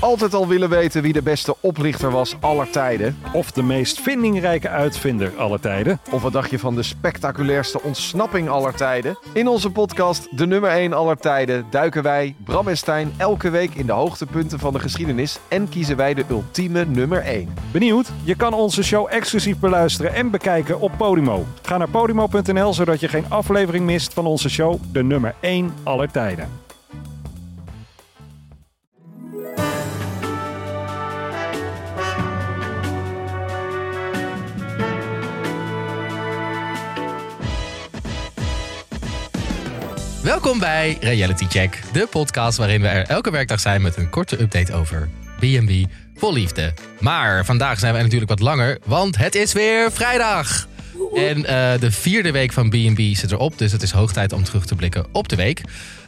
Altijd al willen weten wie de beste oplichter was aller tijden? Of de meest vindingrijke uitvinder aller tijden? Of wat dacht je van de spectaculairste ontsnapping aller tijden? In onze podcast De Nummer 1 aller tijden duiken wij, Bram en Stijn, elke week in de hoogtepunten van de geschiedenis en kiezen wij de ultieme nummer 1. Benieuwd? Je kan onze show exclusief beluisteren en bekijken op Podimo. Ga naar podimo.nl zodat je geen aflevering mist van onze show De Nummer 1 aller tijden. Welkom bij Reality Check, de podcast waarin we er elke werkdag zijn met een korte update over B&B vol liefde. Maar vandaag zijn wij natuurlijk wat langer, want het is weer vrijdag. En eh, de vierde week van B&B zit erop, dus het is hoog tijd om terug te blikken op de week.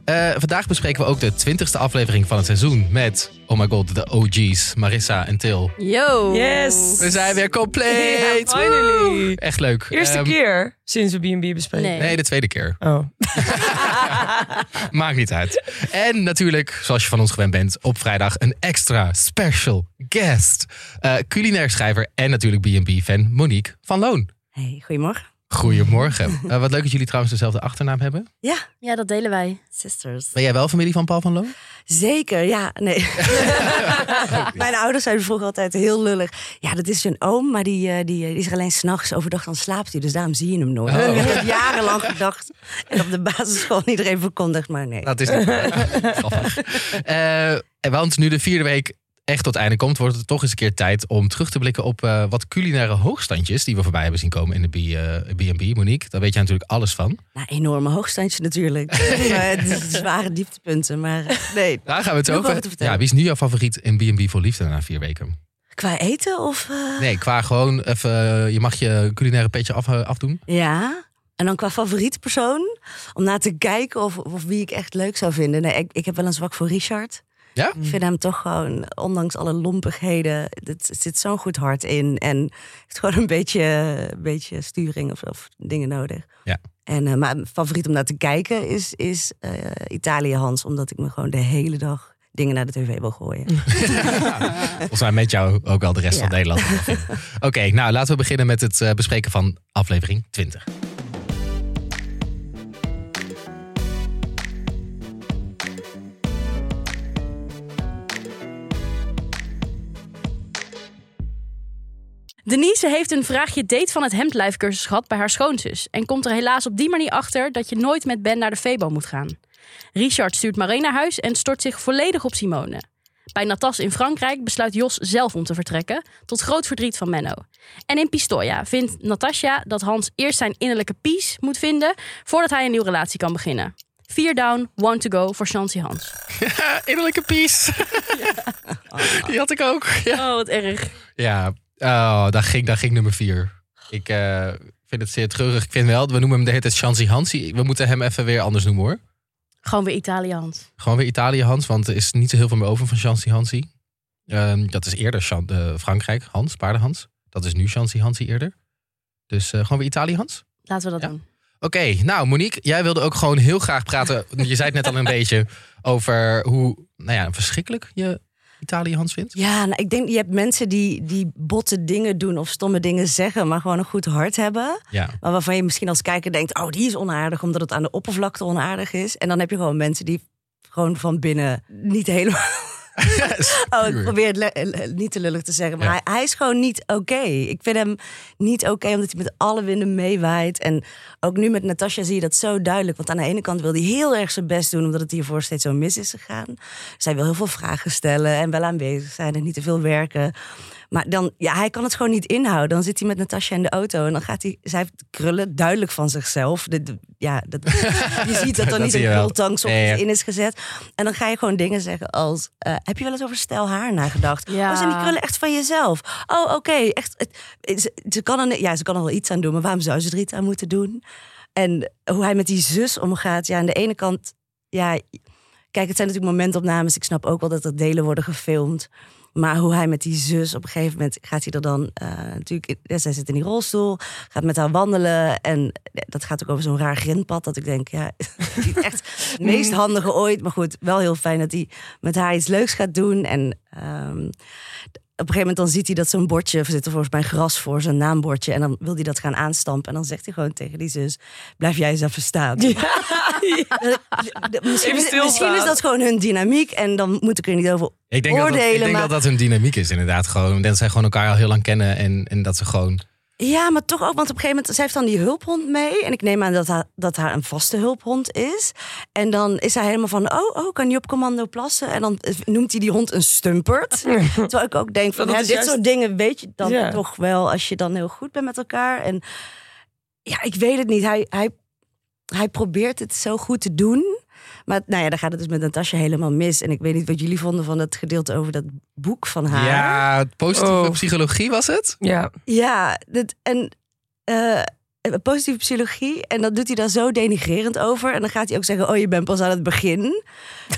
Eh, vandaag bespreken we ook de twintigste aflevering van het seizoen met, oh my god, de OG's, Marissa en Til. Yo! Yes! We zijn weer compleet! Finally! Woe! Echt leuk. Eerste Ehm, keer sinds we B&B bespreken. Nee. Nee, de tweede keer. Oh. Maakt niet uit. En natuurlijk, zoals je van ons gewend bent, op vrijdag een extra special guest. Eh, culinair schrijver en natuurlijk B&B-fan Monique van Loon. Hey, goedemorgen. Goedemorgen. Eh, wat leuk dat jullie trouwens dezelfde achternaam hebben. Ja, Ja, dat delen wij. sisters. Ben jij wel familie van Paul van Loon? Zeker, ja. Nee. Mijn ouders zeiden vroeger altijd heel lullig. Ja, dat is een oom, maar die, eh, die, die is er alleen s'nachts. Overdag dan slaapt hij, dus daarom zie je hem nooit. Oh. Ik heb jarenlang gedacht. En op de basisschool iedereen verkondigd, maar nee. Dat is niet. Eh, want nu de vierde week echt tot einde komt, wordt het toch eens een keer tijd om terug te blikken op eh, wat culinaire hoogstandjes die we voorbij hebben zien komen in de B- eh, B&B. Monique, daar weet jij natuurlijk alles van. Nou, enorme hoogstandje natuurlijk. zware dieptepunten, maar eh, nee. Daar gaan we het over. Ja, wie is nu jouw favoriet in B&B voor liefde na vier weken? Qua eten of... Nee, qua gewoon even, je mag je culinaire petje af, afdoen. Ja. En dan qua favoriete persoon, om na te kijken of, of wie ik echt leuk zou vinden. Nee, ik, ik heb wel een zwak voor Richard. Ja? Ik vind hem toch gewoon, ondanks alle lompigheden, het zit zo'n goed hart in. En heeft gewoon een beetje, een beetje sturing of, of dingen nodig. Ja. En, eh, maar mijn favoriet om naar te kijken is, is eh, Italië Hans. Omdat ik me gewoon de hele dag dingen naar de tv wil gooien. Volgens mij met jou ook wel de rest Ja. van Nederland. Oké, nou laten we beginnen met het eh, bespreken van aflevering 20. Denise heeft een vraagje date van het hemdlijfcursus gehad bij haar schoonzus. En komt er helaas op die manier achter dat je nooit met Ben naar de Febo moet gaan. Richard stuurt Marijn naar huis en stort zich volledig op Simone. Bij Natas in Frankrijk besluit Jos zelf om te vertrekken, tot groot verdriet van Menno. En in Pistoia vindt Natasja dat Hans eerst zijn innerlijke peace moet vinden voordat hij een nieuwe relatie kan beginnen. Vier down, one to go voor Chancy Hans. Innerlijke peace. Die had ik ook. Ja, Oh, wat erg. ja. Oh, daar, ging, daar ging nummer 4. Ik eh, vind het zeer treurig. Ik vind wel, we noemen hem de hele tijd Chancy Hansi. We moeten hem even weer anders noemen hoor. Gewoon weer Italië Hans. Gewoon weer Italië Hans, want er is niet zo heel veel meer over van Chancy Hansi. Ehm, dat is eerder Chan- eh, Frankrijk Hans, paardenhans. Dat is nu Chancy Hansi eerder. Dus eh, gewoon weer Italië Hans. Laten we dat Ja. doen. Oké, nou Monique, jij wilde ook gewoon heel graag praten. Je zei het net al een beetje over hoe nou ja, verschrikkelijk je Italië Hans vindt. Ja, nou, ik denk je hebt mensen die, die botte dingen doen of stomme dingen zeggen, maar gewoon een goed hart hebben. Ja, Maar waarvan je misschien als kijker denkt, oh, die is onaardig omdat het aan de oppervlakte onaardig is. En dan heb je gewoon mensen die gewoon van binnen niet helemaal. Oh, ik probeer het niet te lullig te zeggen, maar Ja. hij, hij is gewoon niet oké. Ik vind hem niet oké omdat hij met alle winden meewaait. En ook nu met Natasja zie je dat zo duidelijk. Want aan de ene kant wil hij heel erg zijn best doen omdat het hiervoor steeds zo mis is gegaan. Zij wil heel veel vragen stellen en wel aanwezig zijn en niet te veel werken. Maar dan, ja, hij kan het gewoon niet inhouden. Dan zit hij met Natasja in de auto en dan gaat hij, zij heeft krullen duidelijk van zichzelf. De, de- ja, dat, je ziet dat er niet een Ja, ja. in is gezet. En dan ga je gewoon dingen zeggen als, eh, heb je wel eens over stijl haar nagedacht? Ja. Oh, zijn die krullen echt van jezelf? Oh, oké, echt. het- Ze, ze kan er, ja, ze kan er wel iets aan doen, maar waarom zou ze er iets aan moeten doen? En hoe hij met die zus omgaat. Ja, aan de ene kant, ja, kijk, het zijn natuurlijk momentopnames. Ik snap ook wel dat er delen worden gefilmd. Maar hoe hij met die zus op een gegeven moment gaat hij er dan eh, natuurlijk. ja, zij zit in die rolstoel, gaat met haar wandelen. En dat gaat ook over zo'n raar grindpad. Dat ik denk, ja, niet echt het meest handige ooit. Maar goed, wel heel fijn dat hij met haar iets leuks gaat doen. En ehm, op een gegeven moment dan ziet hij dat zo'n bordje, er zit er volgens mij gras voor, zijn naambordje. En dan wil hij dat gaan aanstampen. En dan zegt hij gewoon tegen die zus, blijf jij eens even staan. Misschien, is dat gewoon hun dynamiek. En dan moet ik er niet over Ik denk, dat, dat, ik Oordelen, denk maar- dat dat hun dynamiek is inderdaad gewoon. Dat zij gewoon elkaar al heel lang kennen en, en dat ze gewoon... Ja, maar toch ook, want op een gegeven moment, zij heeft dan die hulphond mee. En ik neem aan dat haar, dat haar een vaste hulphond is. En dan is hij helemaal van, oh, oh, kan die op commando plassen? En dan noemt hij die hond een stumpert. Terwijl ik ook denk van, is dit juist- soort dingen weet je dan Ja. toch wel als je dan heel goed bent met elkaar. En ja, ik weet het niet. Hij, hij, hij probeert het zo goed te doen. Maar nou ja, dan gaat het dus met Natasja helemaal mis. En ik weet niet wat jullie vonden van het gedeelte over dat boek van haar. Ja, positieve Oh. psychologie was het? Ja. Ja, dat, en eh, positieve psychologie. En dat doet hij dan zo denigrerend over. En dan gaat hij ook zeggen: Oh, je bent pas aan het begin.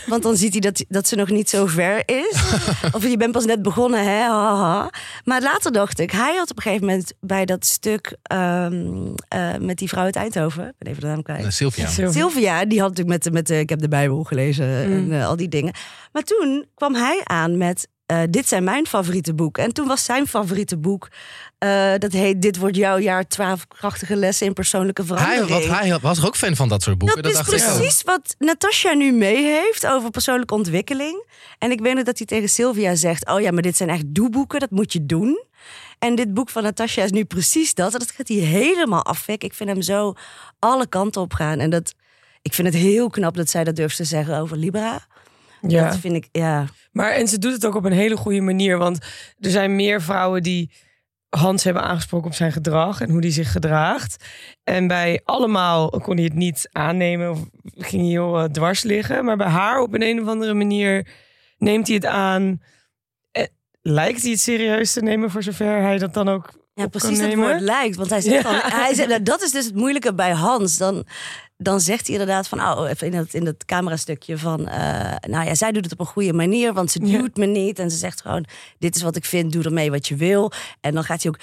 Want dan ziet hij dat, dat ze nog niet zo ver is. of je bent pas net begonnen, hè? Ha, ha. Maar later dacht ik, hij had op een gegeven moment bij dat stuk ehm, eh, met die vrouw uit Eindhoven. Ik ben even de naam kwijt. Eh, Sylvia. Sylvia, die had natuurlijk met met ik heb de Bijbel gelezen en eh, al die dingen. Maar toen kwam hij aan met, eh, dit zijn mijn favoriete boeken. En toen was zijn favoriete boek, eh, dat heet Dit wordt jouw jaar 12 krachtige lessen in persoonlijke Hij, verandering. wat, hij was ook fan van dat soort boeken. dat, is dacht ik ook. precies wat Natasja nu mee heeft over persoonlijke ontwikkeling. En ik weet nog dat hij tegen Sylvia zegt, oh ja, maar dit zijn echt doeboeken, dat moet je doen. En dit boek van Natasja is nu precies dat. En dat gaat hij helemaal afwekken. Ik vind hem zo alle kanten op gaan. En dat, ik vind het heel knap dat zij dat durft te zeggen over Libra. Ja. Dat vind ik, ja. Maar en ze doet het ook op een hele goede manier. Want er zijn meer vrouwen die Hans hebben aangesproken op zijn gedrag en hoe hij zich gedraagt. En bij allemaal kon hij het niet aannemen of ging hij heel eh, dwars liggen. Maar bij haar op een, een of andere manier neemt hij het aan. Eh, lijkt hij het serieus te nemen voor zover hij dat dan ook Ja, precies dat woord lijkt. Want hij zegt hij zegt, nou, dat is dus het moeilijke bij Hans. Dan, dan zegt hij inderdaad van, oh, even in dat, in dat camerastukje van, eh, nou ja, zij doet het op een goede manier, want ze duwt me niet. En ze zegt gewoon, dit is wat ik vind, doe ermee wat je wil. En dan gaat hij ook,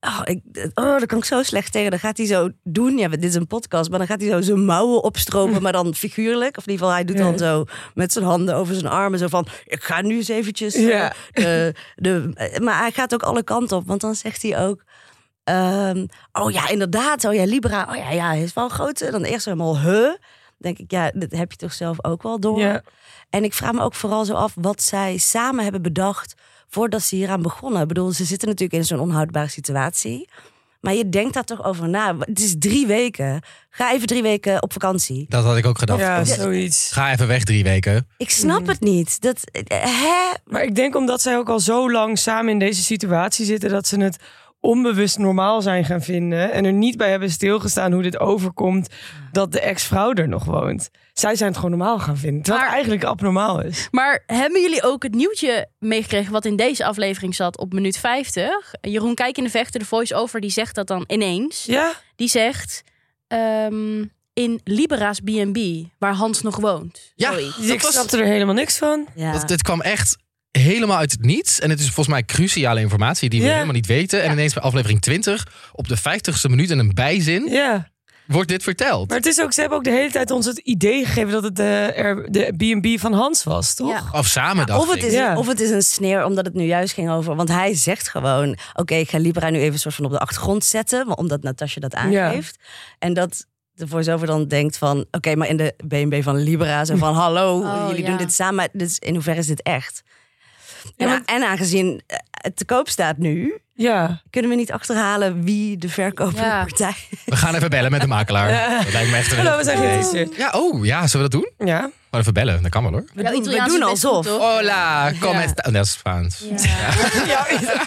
oh, ik, oh daar kan ik zo slecht tegen. Dan gaat hij zo doen, ja, dit is een podcast, maar dan gaat hij zo zijn mouwen opstropen, maar dan figuurlijk. Of in ieder geval, hij doet dan zo met zijn handen over zijn armen, zo van, ik ga nu eens eventjes... eh, Ja. de, de, eh, maar hij gaat ook alle kanten op. Want dan zegt hij ook... ehm, oh ja, inderdaad. Oh ja, Libra. Oh ja, ja, hij is wel groot. En dan eerst helemaal, huh? denk ik, ja, dat heb je toch zelf ook wel door. Ja. En ik vraag me ook vooral zo af wat zij samen hebben bedacht... voordat ze hieraan begonnen. Ik bedoel, ze zitten natuurlijk in zo'n onhoudbare situatie. Maar je denkt daar toch over na. Het is drie weken. Ga even drie weken op vakantie. Dat had ik ook gedacht. ja, zoiets. Ga even weg drie weken. Ik snap het niet. Dat, eh, hè? Maar ik denk omdat zij ook al zo lang samen in deze situatie zitten, dat ze het onbewust normaal zijn gaan vinden. En er niet bij hebben stilgestaan hoe dit overkomt dat de ex-vrouw er nog woont. Zij zijn het gewoon normaal gaan vinden. Terwijl het eigenlijk abnormaal is. Maar hebben jullie ook het nieuwtje meegekregen wat in deze aflevering zat op minuut 50? Jeroen Kijk in de Vechter, de voice-over, die zegt dat dan ineens. Ja? Die zegt ehm, in Libera's B&B, waar Hans nog woont. Ja, Zoiets. ik was- snapte er helemaal niks van. Ja. Dat, dit kwam echt helemaal uit het niets. En het is volgens mij cruciale informatie die we Ja. helemaal niet weten. En ineens bij aflevering 20, op de 50ste minuut en een bijzin, Ja. wordt dit verteld. Maar het is ook, ze hebben ook de hele tijd ons het idee gegeven dat het de, er- de B&B van Hans was, toch? Ja. Of samen dacht Of het, ik. is, Ja. of het is een sneer omdat het nu juist ging over. Want hij zegt gewoon: Oké, ik ga Libra nu even een soort van op de achtergrond zetten. maar Omdat Natasja dat aangeeft. En dat de voice-over dan denkt van: Oké, maar in de BNB van Libra. Zo van: Hallo, Oh, jullie ja. doen dit samen. Dus in hoeverre is dit echt? Ja, en, aangezien eh, het te koop staat nu. Ja. Kunnen we niet achterhalen wie de verkopende Ja. partij We gaan even bellen met de makelaar. Dat lijkt me echt een Hallo, we zijn geïnteresseerd. Ja, oh, ja, zullen we dat doen? Ja. Gewoon even bellen, dat kan wel hoor. We doen, we Italiaans doen is best goed, alsof. Hola, kom Ja. esta- oh, Dat is Spaans. Ja.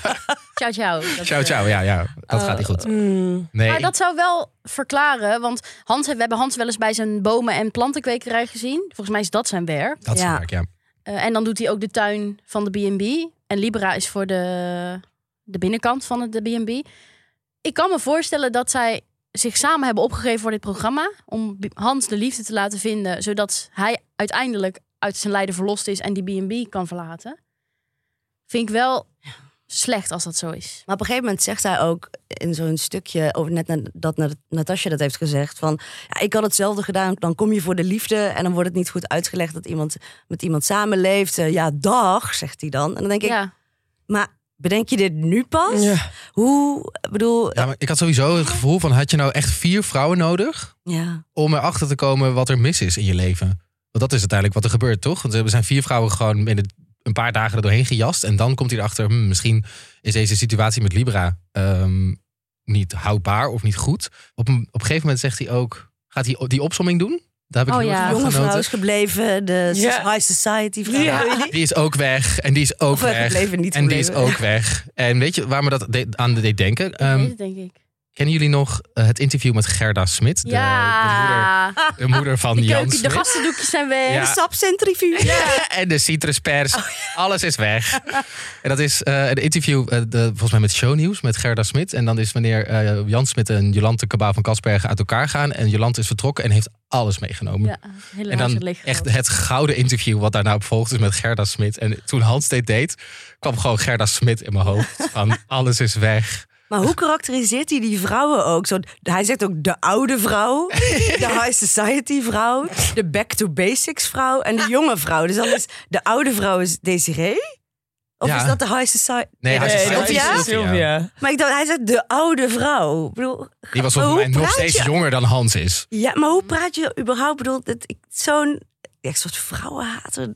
Ciao, ciao. Dat, Ciao, ciao. Ja, ja, dat gaat niet goed. Mm. Nee, Maar dat zou wel verklaren, want Hans, we hebben Hans wel eens bij zijn bomen- en plantenkwekerij gezien. Volgens mij is dat zijn werk. dat is Ja. werk, ja. Eh, en dan doet hij ook de tuin van de B&B. En Libera is voor de, de binnenkant van de B&B. Ik kan me voorstellen dat zij zich samen hebben opgegeven voor dit programma. Om Hans de liefde te laten vinden. Zodat hij uiteindelijk uit zijn lijden verlost is en die B&B kan verlaten. Vind ik wel slecht als dat zo is. Maar op een gegeven moment zegt hij ook in zo'n stukje over net na- dat Nat- Natasja dat heeft gezegd van ja, ik had hetzelfde gedaan. Dan kom je voor de liefde en dan wordt het niet goed uitgelegd dat iemand met iemand samenleeft. Eh, ja, dag, zegt hij dan. En dan denk ik, Ja. maar bedenk je dit nu pas? Ja. Hoe, ik bedoel, Ja, maar ik had sowieso het gevoel van, had je nou echt vier vrouwen nodig ja. om erachter te komen wat er mis is in je leven? Want dat is uiteindelijk wat er gebeurt, toch? Want er zijn vier vrouwen gewoon in het- een paar dagen er doorheen gejast. En dan komt hij erachter, hm, misschien is deze situatie met Libra ehm, niet houdbaar of niet goed. Op een, op een gegeven moment zegt hij ook, gaat hij die opsomming doen? Daar heb ik Oh ja. De jonge vrouw is gebleven, de high society vrouw. Ja. Die is ook weg en die is ook Of, weg. gebleven, niet en die is ook weg. En weet je waar me dat de- aan deed denken? Ik Ehm, weet het, denk ik. Kennen jullie nog eh, het interview met Gerda Smit? De, de, moeder, ja. de moeder van De, Jan keuken, de gastendoekjes zijn weg. Ja. De sapcentrifuge. En de citruspers. Alles is weg. En dat is eh, een interview, eh, de, volgens mij met Shownieuws, met Gerda Smit. En dan is wanneer eh, Jan Smit en Jolante Kabaal van Kasbergen uit elkaar gaan. En Jolante is vertrokken en heeft alles meegenomen. Ja, En dan echt het gouden interview wat daarna op volgt is met Gerda Smit. En toen Hans dit deed, kwam gewoon Gerda Smit in mijn hoofd. Van alles is weg. Maar hoe karakteriseert hij die vrouwen ook? Zo, hij zegt ook de oude vrouw, de high society vrouw, de back to basics vrouw en de jonge vrouw. Dus dan is de oude vrouw is Desiree? Of Ja. is dat de high society? Nee, is dat Sylvia. is Sylvia. Maar ik dacht, hij zegt de oude vrouw. Ik bedoel, Die was volgens mij nog steeds je? jonger dan Hans is. Ja, maar hoe praat je überhaupt? Ik bedoel, dat ik zo'n ja, een soort vrouwenhater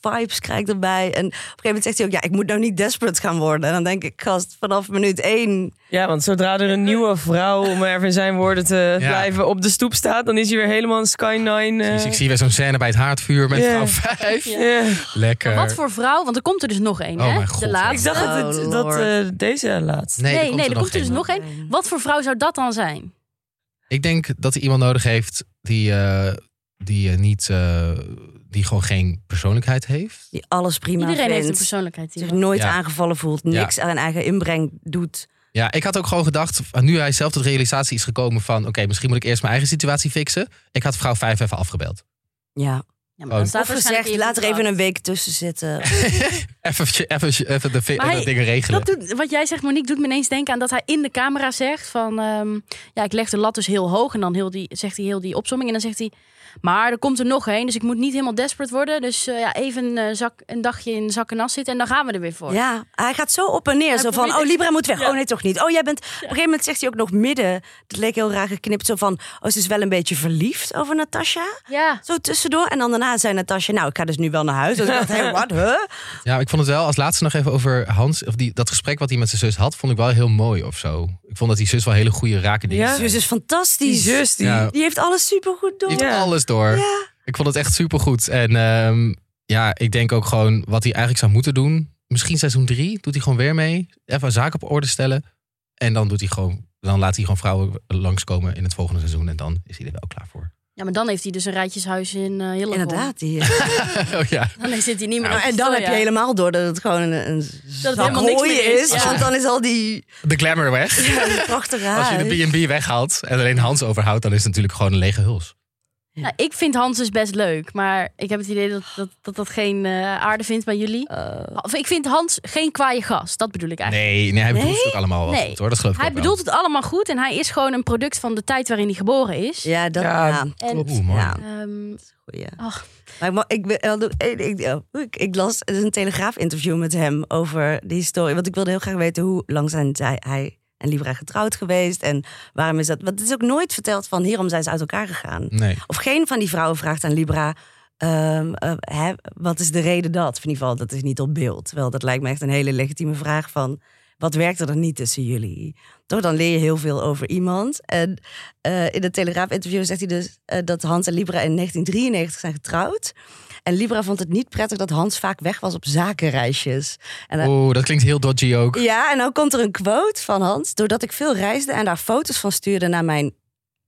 vibes krijg ik erbij. En op een gegeven moment zegt hij ook, ja, ik moet nou niet desperate gaan worden. En dan denk ik, gast, vanaf minuut één. Ja, want zodra er een nieuwe vrouw, om even in zijn woorden te Ja. blijven, op de stoep staat, dan is hij weer helemaal een Sky Nine. Dus ik zie weer zo'n scène bij het haardvuur met vrouw 5. ja. Lekker. Wat voor vrouw? Want er komt er dus nog één, Oh hè? mijn god, de laatste. Ik dacht dat, het, Oh, dat eh, deze laatst. Nee, Nee, er komt nee, er er komt er dus nog één. Wat voor vrouw zou dat dan zijn? Ik denk dat hij iemand nodig heeft die, eh, die, niet, eh, die gewoon geen persoonlijkheid heeft. Die alles prima Iedereen heeft een persoonlijkheid. Zich hier. nooit Ja. aangevallen voelt. Niks aan eigen inbreng doet. Ja, ik had ook gewoon gedacht, nu hij zelf tot realisatie is gekomen van... oké, misschien moet ik eerst mijn eigen situatie fixen. Ik had vrouw 5 even afgebeld. Ja. Ja, maar dan Oh. staat gezegd, laat er even een week tussen zitten. Even, even, even de, hij- de dingen regelen. Dat doet, wat jij zegt, Monique, doet me ineens denken aan dat hij in de camera zegt van... ehm, ja, ik leg de lat dus heel hoog en dan heel die, zegt hij heel die opzomming. En dan zegt hij, maar er komt er nog één, dus ik moet niet helemaal desperate worden. Dus eh, ja, even een, zak, een dagje in zak en nas zitten en dan gaan we er weer voor. Ja, hij gaat zo op en neer. Hij Zo van, oh, Libra moet weg. Ja. Oh, nee, toch niet. Oh, jij bent... Op een gegeven moment zegt hij ook nog midden. Dat leek heel raar geknipt. Zo van, oh, ze is wel een beetje verliefd over Natasha. Ja. Zo tussendoor. En dan daarna zei Natasja, nou, ik ga dus nu wel naar huis. Dus ik dacht, hey, wat, huh? Ja, ik vond het wel als laatste nog even over Hans... of die, dat gesprek wat hij met zijn zus had, vond ik wel heel mooi of zo. Ik vond dat die zus wel hele goede raken dingen Ja. Zus is fantastisch. Die zus, die... Ja. Die heeft alles supergoed door. Die heeft Ja. alles door. Ja. Ik vond het echt supergoed. En ehm, ja, ik denk ook gewoon wat hij eigenlijk zou moeten doen. Misschien seizoen drie doet hij gewoon weer mee. Even zaken op orde stellen. En dan, doet hij gewoon, dan laat hij gewoon vrouwen langskomen in het volgende seizoen. En dan is hij er wel klaar voor. Ja, maar dan heeft hij dus een rijtjeshuis in eh Hillegom. Inderdaad. Die, oh ja. Dan zit hij niet meer Nou, en dan heb je helemaal door dat het gewoon een, een het zak helemaal niks hooi meer is. is. Ja. Want dan is al die, De glamour weg. ja, prachtige Als je de B&B weghaalt en alleen Hans overhoudt, dan is het natuurlijk gewoon een lege huls. Nou, ik vind Hans dus best leuk, maar ik heb het idee dat dat, dat, dat geen eh, aarde vindt bij jullie. Of ik vind Hans geen kwaaie gast, dat bedoel ik eigenlijk. Nee, nee hij bedoelt Nee? het ook allemaal wel Nee. goed hoor. Dat geloof ik Hij ook wel. bedoelt het allemaal goed en hij is gewoon een product van de tijd waarin hij geboren is. Ja, dat Ja, ja. En, Oeh, mooi. Ja. ehm, Goeie. ach, Maar ik, ik, las een telegraaf-interview met hem over die historie. Want ik wilde heel graag weten hoe lang zijn zij, hij en Libra getrouwd geweest. En waarom is dat? Want het is ook nooit verteld van hierom zijn ze uit elkaar gegaan. Nee. Of geen van die vrouwen vraagt aan Libra. ehm, eh, hè, wat is de reden dat? In ieder geval, dat is niet op beeld. Terwijl dat lijkt me echt een hele legitieme vraag van... wat werkt er dan niet tussen jullie? Toch, dan leer je heel veel over iemand. En eh, in het Telegraaf-interview zegt hij dus... eh, dat Hans en Libra in 1993 zijn getrouwd. En Libra vond het niet prettig dat Hans vaak weg was op zakenreisjes. En hij- Oeh, dat klinkt heel dodgy ook. ja, en dan komt er een quote van Hans. Doordat ik veel reisde en daar foto's van stuurde naar mijn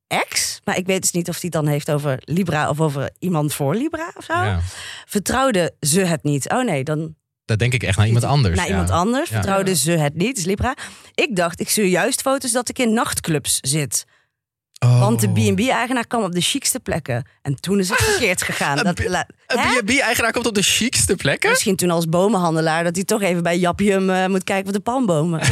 ex. Maar ik weet dus niet of hij het dan heeft over Libra of over iemand voor Libra of zo. Ja. Vertrouwde ze het niet. Oh nee, dan Dat denk ik echt naar iemand anders. naar ja. iemand anders. Ja. Vertrouwde ze het niet, is Libra. Ik dacht, ik stuur juist foto's dat ik in nachtclubs zit. Oh. Want de B&B-eigenaar kwam op de chicste plekken. En toen is het verkeerd gegaan. Dat, Een? B&B-eigenaar komt op de chicste plekken? Misschien toen als bomenhandelaar dat hij toch even bij Jappium eh, moet kijken voor de palmbomen.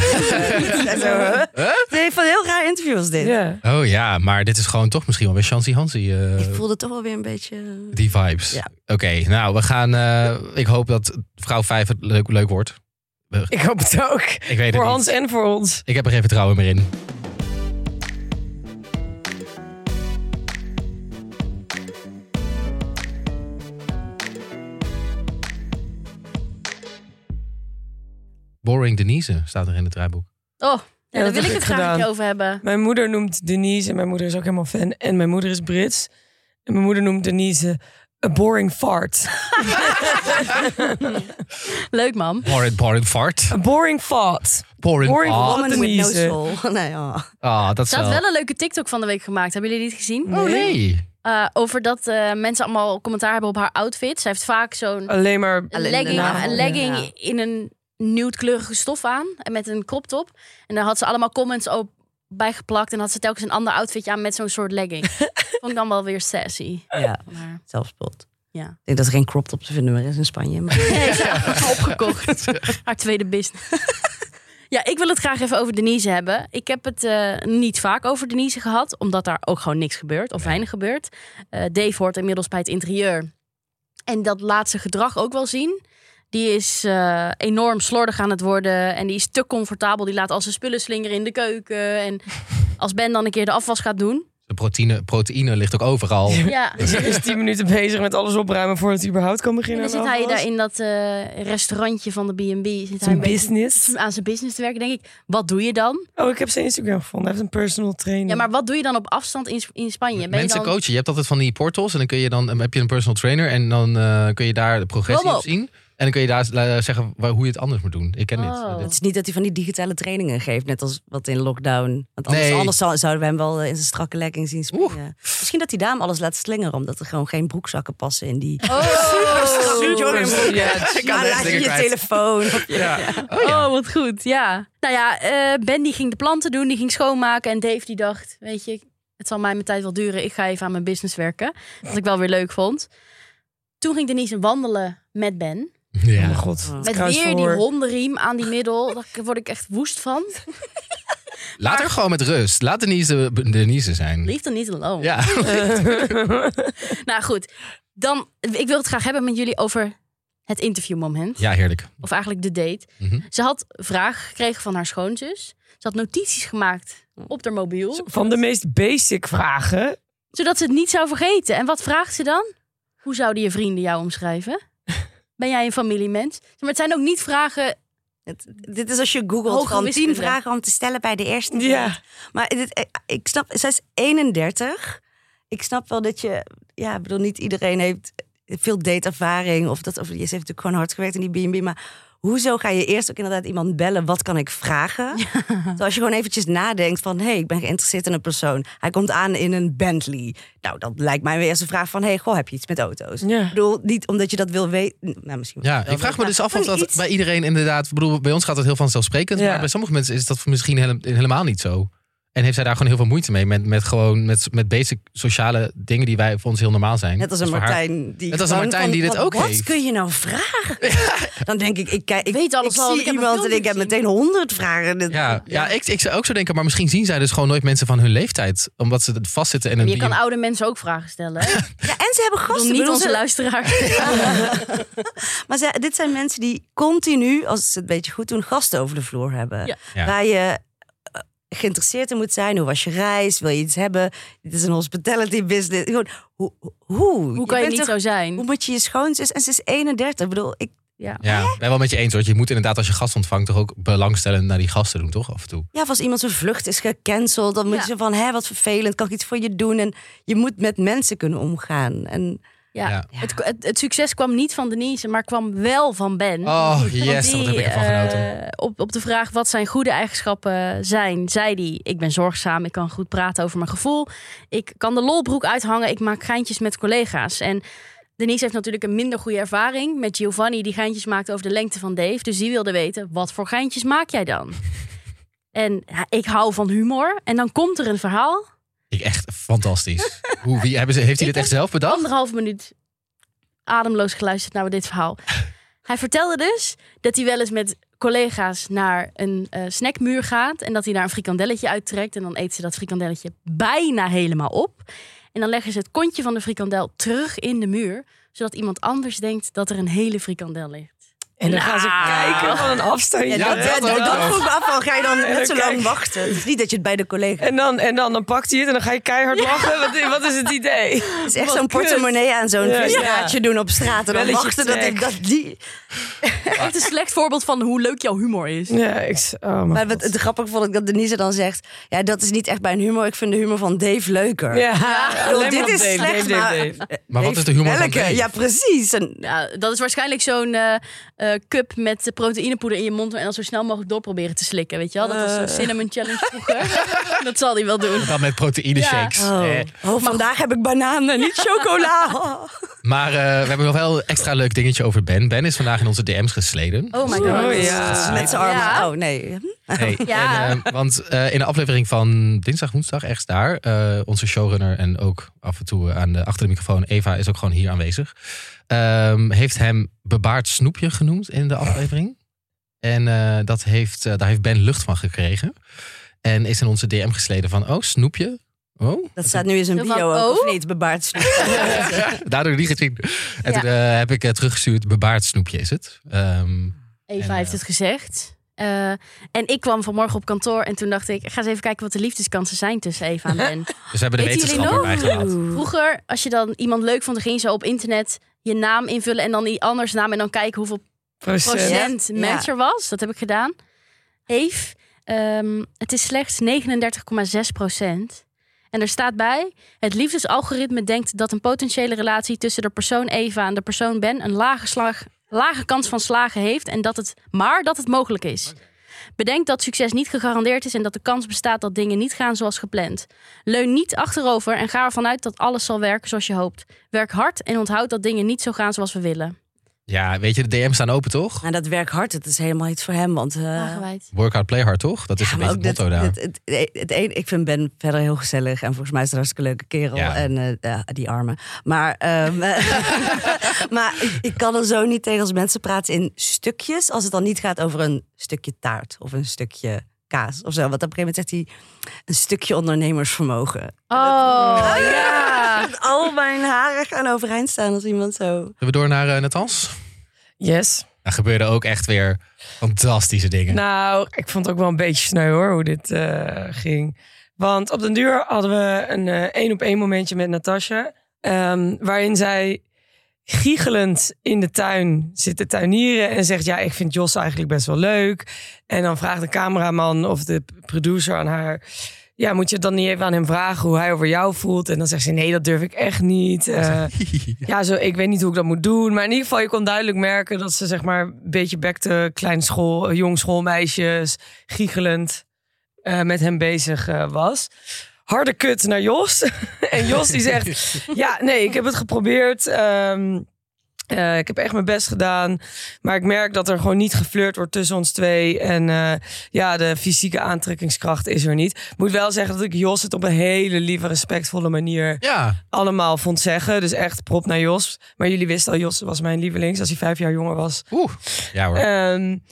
En zo, hè? Het heeft van heel raar interviews dit. Oh ja, maar dit is gewoon toch misschien wel weer Chancy Hansi. eh, Ik voelde toch wel weer een beetje... die vibes. Ja. Oké, nou, we gaan... eh, ik hoop dat vrouw 5 het leuk, leuk wordt. Ik hoop het ook. Ik weet Voor het Hans en voor ons. Ik heb er geen vertrouwen meer in. Boring Denise staat er in het draaiboek. Oh, ja, dat daar wil ik het graag over hebben. Mijn moeder noemt Denise en mijn moeder is ook helemaal fan. En mijn moeder is Brits. En mijn moeder noemt Denise a boring fart. Leuk, man. Boring, boring fart. A boring fart. Boring, Boring fart. Woman with no. Nee, oh. Ah, dat is Ze had wel... wel een leuke TikTok van de week gemaakt. Hebben jullie die gezien? Oh nee. Eh, over dat eh, mensen allemaal commentaar hebben op haar outfit. Zij heeft vaak zo'n Alleen maar legging, een legging ja. in een nude-kleurige stof aan. En met een crop top. En daar had ze allemaal comments op bijgeplakt. En had ze telkens een ander outfitje aan met zo'n soort legging. Vond ik dan wel weer sassy. Ja, Maar, zelfspot. ja. Ik denk dat er geen crop top te vinden meer is in Spanje. Maar... Nee, opgekocht. Haar tweede business. Ja, ik wil het graag even over Denise hebben. Ik heb het eh, niet vaak over Denise gehad, omdat daar ook gewoon niks gebeurt of weinig gebeurt. Eh, Dave hoort inmiddels bij het interieur. En dat laat zijn gedrag ook wel zien. Die is eh, enorm slordig aan het worden en die is te comfortabel. Die laat al zijn spullen slingeren in de keuken. En als Ben dan een keer de afwas gaat doen. De proteïne, proteïne ligt ook overal. Ja, Ze is tien minuten bezig met alles opruimen voordat hij überhaupt kan en beginnen. dan zit hij daar in dat eh, restaurantje van de B&B. Zit hij Zijn business. aan zijn business te werken, denk ik. Wat doe je dan? Oh, ik heb zijn Instagram gevonden. Hij heeft een personal trainer. Ja, maar wat doe je dan op afstand in, in Spanje? Ben je Mensen dan... coachen. Je hebt altijd van die portals en dan kun je dan dan heb je een personal trainer en dan eh, kun je daar de progressie op. zien. En dan kun je daar zeggen waar, hoe je het anders moet doen. Ik ken Oh. dit. Het dit. is niet dat hij van die digitale trainingen geeft, net als wat in lockdown. Want anders, Nee. anders zou- zouden we hem wel eh, in zijn strakke legging zien springen. Misschien dat hij daarom alles laat slingeren, omdat er gewoon geen broekzakken passen in die... Oh, Super-. Ja, Ik kan Maar het laat je je telefoon. je- Ja. Oh, wat goed, ja. Nou ja, eh, Ben die ging de planten doen, die ging schoonmaken. En Dave die dacht, weet je, het zal mij mijn tijd wel duren. Ik ga even aan mijn business werken. Wat ik wel weer leuk vond. Toen ging Denise wandelen met Ben. Oh Ja. mijn god. Met weer die hondenriem aan die middel. Daar word ik echt woest van. Laat haar gewoon met rust. Laat Denise Denise zijn. Liefde niet alone. Ja. Nou goed, dan, ik wil het graag hebben met jullie over het interviewmoment. ja, heerlijk. Of eigenlijk de date. Mhm. Ze had vragen gekregen van haar schoonzus. Ze had notities gemaakt op haar mobiel. Van de meest basic vragen. Zodat ze het niet zou vergeten. En wat vraagt ze dan? Hoe zouden je vrienden jou omschrijven? Ben jij een familiemens? Maar het zijn ook niet vragen... Het- dit is als je googelt van tien vragen om te stellen bij de eerste Ja. Maar dit, eh, ik snap, zij is 31. Ik snap wel dat je, ja, ik bedoel, niet iedereen heeft veel dateervaring. Of dat, of, je heeft natuurlijk gewoon hard gewerkt in die B&B. Maar hoezo ga je eerst ook inderdaad iemand bellen? Wat kan ik vragen? Terwijl als je gewoon eventjes nadenkt van... hé, hey, ik ben geïnteresseerd in een persoon. Hij komt aan in een Bentley. Nou, dat lijkt mij weer eerst een vraag van... hé, hey, goh, heb je iets met auto's? Ja. Ik bedoel, niet omdat je dat wil weten. Nou, misschien Ja, wel ik vraag me dus af of dat iets- bij iedereen inderdaad... Ik bedoel, bij ons gaat het heel vanzelfsprekend. Ja. Maar bij sommige mensen is dat misschien hele- helemaal niet zo. En heeft zij daar gewoon heel veel moeite mee. Met, met gewoon met, met basic sociale dingen die wij voor ons heel normaal zijn. Net als een Dus Martijn. Die Net als een Martijn die dit wat- ook wat heeft. kun je nou vragen? Dan denk ik, ik, kijk, ik weet alles ik al, zie ik iemand en ik heb meteen honderd vragen. Dit- Ja, ja ik, ik zou ook zo denken, maar misschien zien zij dus gewoon nooit mensen van hun leeftijd. Omdat ze vastzitten in een... Je kan oude mensen ook vragen stellen. Hè? Ja, en ze hebben gasten. niet onze ze- luisteraars. maar ze, dit zijn mensen die continu, als ze het een beetje goed doen, gasten over de vloer hebben. Ja. Ja. Waar je geïnteresseerd in moet zijn. Hoe was je reis? Wil je iets hebben? Dit is een hospitality business. Gewoon, hoe? Hoe, Hoe kan je, niet toch- zo zijn? Hoe moet je je schoonzus? En ze is 31. Ik bedoel, ik, Ja. Ja, ik ben wel met je eens hoor. Je moet inderdaad als je gast ontvangt toch ook belangstellend naar die gasten doen, toch? Af en toe. Ja, of als iemand zijn vlucht is gecanceld, dan moet Ja. je van, hé, wat vervelend, kan ik iets voor je doen? En je moet met mensen kunnen omgaan. En Ja. Ja. Het, het, het succes kwam niet van Denise, maar kwam wel van Ben. Oh, Want yes, wat heb ik ervan eh, genoten. op, op de vraag wat zijn goede eigenschappen zijn, zei hij: Ik ben zorgzaam, ik kan goed praten over mijn gevoel. Ik kan de lolbroek uithangen, ik maak geintjes met collega's. En Denise heeft natuurlijk een minder goede ervaring met Giovanni, die geintjes maakt over de lengte van Dave. Dus die wilde weten: wat voor geintjes maak jij dan? en ja, ik hou van humor. En dan komt er een verhaal. Ik echt fantastisch. Hoe, wie, hebben ze, heeft hij dit echt zelf bedacht? Anderhalf minuut ademloos geluisterd naar dit verhaal. Hij vertelde dus dat hij wel eens met collega's naar een eh, snackmuur gaat. En dat hij daar een frikandelletje uittrekt. En dan eet ze dat frikandelletje bijna helemaal op. En dan leggen ze het kontje van de frikandel terug in de muur. Zodat iemand anders denkt dat er een hele frikandel ligt. En dan gaan ze Nou. kijken van een afstandje. Ja, dat, dat dat, vroeg me af van, ga je dan net zo lang kijk- wachten? Het is niet dat je het bij de collega... En dan, en dan, dan pakt hij het en dan ga je keihard lachen. Wat, wat is het idee? Het is echt zo'n portemonnee aan zo'n Ja, visdraadje doen op straat. En dan Belletje wachten dat, trek. dat die... Echt een slecht voorbeeld van hoe leuk jouw humor is. Ja, ik, oh Maar wat, het grappig vond ik dat Denise dan zegt... Ja, dat is niet echt mijn humor. Ik vind de humor van Dave leuker. Ja, Ik bedoel, alleen maar dit is Dave, slecht, Dave, maar... Dave, Dave. Maar wat is de humor van? Dave? Ja, precies. En, Ja, dat is waarschijnlijk zo'n eh, eh, cup met proteïnepoeder in je mond en dan zo snel mogelijk door proberen te slikken. Weet je wel? Dat was zo'n cinnamon challenge vroeger. dat zal hij wel doen. Dan met proteïne Ja. shakes. oh, Eh, oh, vandaag heb ik bananen, niet chocola. maar eh, we hebben nog wel een extra leuk dingetje over Ben. Ben is vandaag in onze DM's gesleden. Oh my god. Oh, ja. Met zijn armen. Ja. Oh, nee. Hey, Ja. en, eh, want eh, in de aflevering van dinsdag, woensdag, ergens daar, eh, onze showrunner en ook af en toe aan de, achter de microfoon, Eva is ook gewoon hier aanwezig, ehm, heeft hem bebaard snoepje genoemd in de aflevering. En eh, dat heeft, eh, daar heeft Ben lucht van gekregen. En is in onze DM gesleden van, oh, snoepje? Oh, Dat staat nu in zijn van, bio ook, oh? of niet? Bebaard snoep. daardoor niet gezien. En Ja. toen eh, heb ik teruggestuurd, bebaard snoepje is het. Ehm, Eva En, heeft het gezegd. Eh, en ik kwam vanmorgen op kantoor en toen dacht ik, ik ga eens even kijken wat de liefdeskansen zijn tussen Eva en Ben. dus we hebben de wetenschap erbij gehaald. Vroeger, als je dan iemand leuk vond, dan ging je zo op internet je naam invullen en dan die anders naam en dan kijken hoeveel Procent. procent Ja. match er was. Dat heb ik gedaan. Eve, ehm, het is slechts 39,6 procent. En er staat bij, het liefdesalgoritme denkt dat een potentiële relatie tussen de persoon Eva en de persoon Ben een lage, slag, lage kans van slagen heeft en dat het, maar dat het mogelijk is. Bedenk dat succes niet gegarandeerd is en dat de kans bestaat dat dingen niet gaan zoals gepland. Leun niet achterover en ga ervan uit dat alles zal werken zoals je hoopt. Werk hard en onthoud dat dingen niet zo gaan zoals we willen. Ja, weet je, de DM's staan open toch? Nou, dat werkt hard. Het is helemaal iets voor hem. Want uh. Work hard, play hard toch? Dat is Ja, een beetje het ook motto dit- daar. dit- het, het, een, ik vind Ben verder heel gezellig. En volgens mij is het een hartstikke leuke kerel. Ja. En eh, ja, die armen. Maar, ehm, maar ik, ik kan er zo niet tegen als mensen praten in stukjes. Als het dan niet gaat over een stukje taart of een stukje kaas of zo. Want op een gegeven moment zegt hij een stukje ondernemersvermogen. Oh, ja. Dat al mijn haren gaan overeind staan als iemand zo. Zullen we door naar uh, Natans? Yes. Daar gebeurden ook echt weer fantastische dingen. Nou, ik vond het ook wel een beetje sneu hoor, hoe dit uh, ging. Want op den duur hadden we een uh, één op één momentje met Natasja. Um, waarin zij giechelend in de tuin zit te tuinieren en zegt: Ja, ik vind Jos eigenlijk best wel leuk. En dan vraagt de cameraman of de producer aan haar: Ja, moet je het dan niet even aan hem vragen hoe hij over jou voelt? En dan zegt ze: Nee, dat durf ik echt niet. Uh, ja, zo, ik weet niet hoe ik dat moet doen. Maar in ieder geval, je kon duidelijk merken dat ze zeg maar een beetje bekte klein school, jong schoolmeisjes, giechelend uh, met hem bezig uh, was harde kut naar Jos. en Jos die zegt: Ja, nee, ik heb het geprobeerd. Um, uh, ik heb echt mijn best gedaan. Maar ik merk dat er gewoon niet geflirt wordt tussen ons twee. En uh, ja, de fysieke aantrekkingskracht is er niet. Ik moet wel zeggen dat ik Jos het op een hele lieve, respectvolle manier ja. allemaal vond zeggen. Dus echt prop naar Jos. Maar jullie wisten al, Jos was mijn lievelings als hij vijf jaar jonger was. Oeh, ja hoor. Um,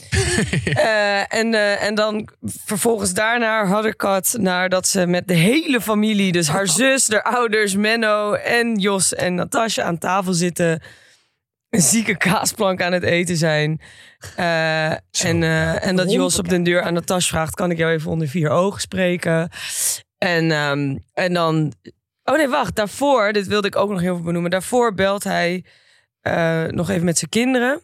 uh, en, en dan vervolgens daarna had ik het naar dat ze met de hele familie, dus haar zus, haar ouders, Menno en Jos en Natasja aan tafel zitten. Een zieke kaasplank aan het eten zijn. Uh, en, en dat Jos op den deur aan Natasja vraagt: kan ik jou even onder vier ogen spreken? En, um, en dan. Oh nee, wacht. Daarvoor, dit wilde ik ook nog heel veel benoemen. Daarvoor belt hij uh, nog even met zijn kinderen.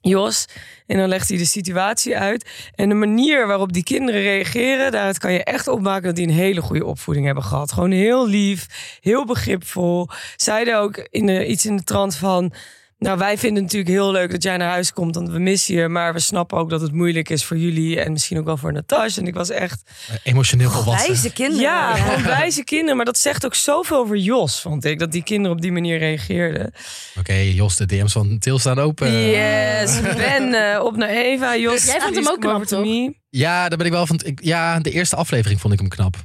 Jos. En dan legt hij de situatie uit. En de manier waarop die kinderen reageren, daaruit kan je echt opmaken dat die een hele goede opvoeding hebben gehad. Gewoon heel lief, heel begripvol. Zeiden ook in de, iets in de trant van. Nou, wij vinden het natuurlijk heel leuk dat jij naar huis komt, want we missen je. Maar we snappen ook dat het moeilijk is voor jullie en misschien ook wel voor Natasja. En ik was echt... Uh, emotioneel volwassen. Wijze kinderen. Ja, wijze kinderen. Maar dat zegt ook zoveel over Jos, vond ik. Dat die kinderen op die manier reageerden. Oké, okay, Jos, de DM's van Til staan open. Yes, Ben uh, op naar Eva. Jos, Jij vond hem ook knap, toch? Ja, daar ben ik wel van. Ik, ja, de eerste aflevering vond ik hem knap.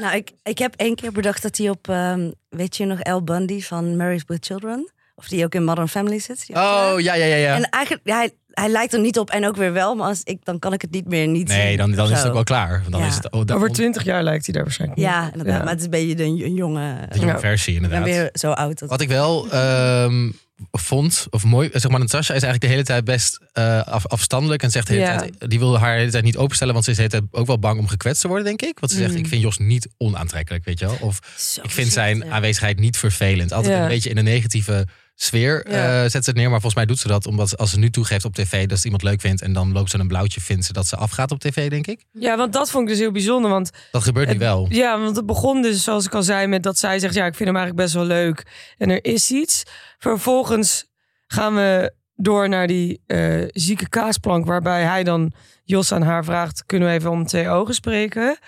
Nou, ik, ik heb één keer bedacht dat hij op, ehm, weet je nog, El Bundy van Married with Children? Of die ook in Modern Family zit. die Oh, ja, ja, ja. ja. En eigenlijk, ja, hij, hij lijkt er niet op en ook weer wel, maar als ik, dan kan ik het niet meer niet Nee, zien dan, dan is het ook wel klaar. Want dan Ja. is het oh, Over twintig jaar lijkt hij daar waarschijnlijk op. Ja, inderdaad. Ja. Maar het is een beetje een, een jonge... de jonge Ja. versie, inderdaad. weer zo oud. Dat... Wat ik wel ehm, vond, of mooi, zeg maar, Natasha is eigenlijk de hele tijd best eh, af, afstandelijk en zegt de hele Ja. tijd, die wil haar de hele tijd niet openstellen, want ze is de hele tijd ook wel bang om gekwetst te worden, denk ik. Want ze zegt, Mm. ik vind Jos niet onaantrekkelijk, weet je wel. Of Zo ik vind zijn aanwezigheid niet vervelend. Altijd Ja. een beetje in een negatieve sfeer Ja. eh, zet ze het neer, maar volgens mij doet ze dat omdat ze- als ze nu toegeeft op tv dat ze iemand leuk vindt en dan loopt ze een blauwtje, vindt ze dat ze afgaat op tv, denk ik. Ja, want dat vond ik dus heel bijzonder. Want Dat gebeurt nu Het- wel. Ja, want het begon dus, zoals ik al zei, met dat zij zegt: Ja, ik vind hem eigenlijk best wel leuk. En er is iets. Vervolgens gaan we door naar die eh, zieke kaasplank, waarbij hij dan Jos aan haar vraagt: Kunnen we even om twee ogen spreken?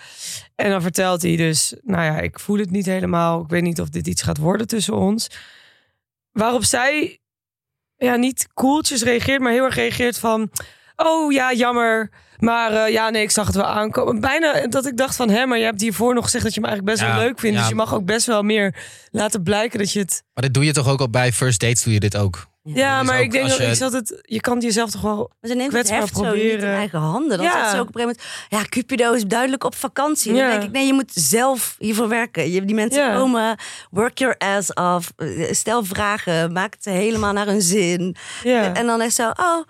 En dan vertelt hij dus: Nou ja, ik voel het niet helemaal. Ik weet niet of dit iets gaat worden tussen ons. Waarop zij ja, niet koeltjes reageert, maar heel erg reageert van: Oh ja, jammer. Maar eh, ja, nee, ik zag het wel aankomen. Bijna dat ik dacht van, hè, maar je hebt hiervoor nog gezegd dat je me eigenlijk best Ja, wel leuk vindt. ja. Dus je mag ook best wel meer laten blijken dat je het... Maar dit doe je toch ook al bij first dates, doe je dit ook. Ja, dus maar ook ik denk dat, je- ik zat het, je kan het jezelf toch wel... Maar ze neemt het heft zo niet in proberen. eigen handen. Dan Ja. zegt ze ook op een gegeven moment... Ja, Cupido is duidelijk op vakantie. Dan Ja. denk ik, nee, je moet zelf hiervoor werken. Je, die mensen Ja. komen, work your ass off. eh, Stel vragen, maak het helemaal naar hun zin. Ja. En dan is zo, oh...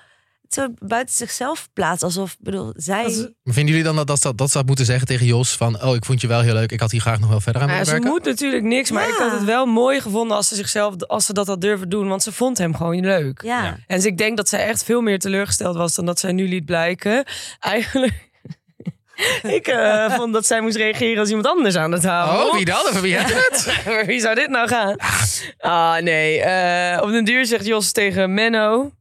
Zo buiten zichzelf plaatsen. Alsof, bedoel, zij... Vinden jullie dan dat, dat, dat, dat ze dat moeten zeggen tegen Jos? Van, oh, ik vond je wel heel leuk. Ik had hier graag nog wel verder aan Ja, willen ze werken. moet natuurlijk niks, maar Ja. ik had het wel mooi gevonden als ze zichzelf, als ze dat had durven doen, want ze vond hem gewoon leuk. ja. Ja. En dus ik denk dat zij echt veel meer teleurgesteld was dan dat zij nu liet blijken. Eigenlijk. ik eh, vond dat zij moest reageren als iemand anders aan het houden. Oh, wie dan? Wie het? Wie zou dit nou gaan? Ah, nee. eh, op den duur zegt Jos tegen Menno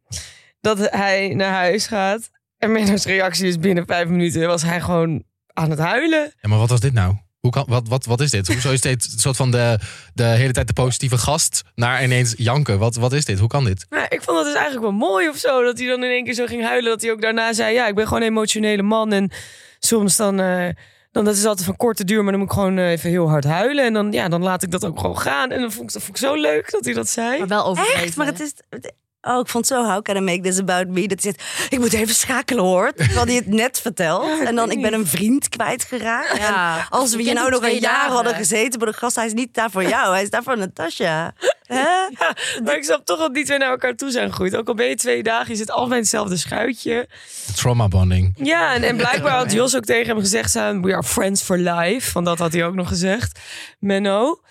dat hij naar huis gaat. En Menno's reactie is binnen vijf minuten was hij gewoon aan het huilen. Ja, maar wat was dit nou? Hoe kan, wat, wat, wat is dit? Hoezo is dit een soort van de, de hele tijd de positieve gast naar ineens janken? Wat, wat is dit? Hoe kan dit? Nou, ik vond dat dus eigenlijk wel mooi of zo. Dat hij dan in één keer zo ging huilen. Dat hij ook daarna zei, ja, ik ben gewoon een emotionele man. En soms dan... eh, dan dat is altijd van korte duur, maar dan moet ik gewoon eh, even heel hard huilen. En dan, ja, dan laat ik dat ook gewoon gaan. En dan vond ik, dat vond ik zo leuk dat hij dat zei. Maar wel overdreven. Echt, maar het is... Oh, ik vond zo, how can I make this about me? Dat hij zegt, ik moet even schakelen hoor. Terwijl hij het net vertelt. Ja, en dan, ik ben een vriend kwijtgeraakt. Ja. En als we hier kent nou nog een jaar dagen. hadden gezeten bij de gast, hij is niet daar voor jou. Hij is daar voor Natasja. Hè? Ja, maar ik snap toch dat die twee naar elkaar toe zijn gegroeid. Ook al ben je twee dagen, je zit in hetzelfde schuitje. Trauma bonding. Ja, en, en blijkbaar had Jos ook tegen hem gezegd... zijn, we are friends for life. Want dat had hij ook nog gezegd. Menno.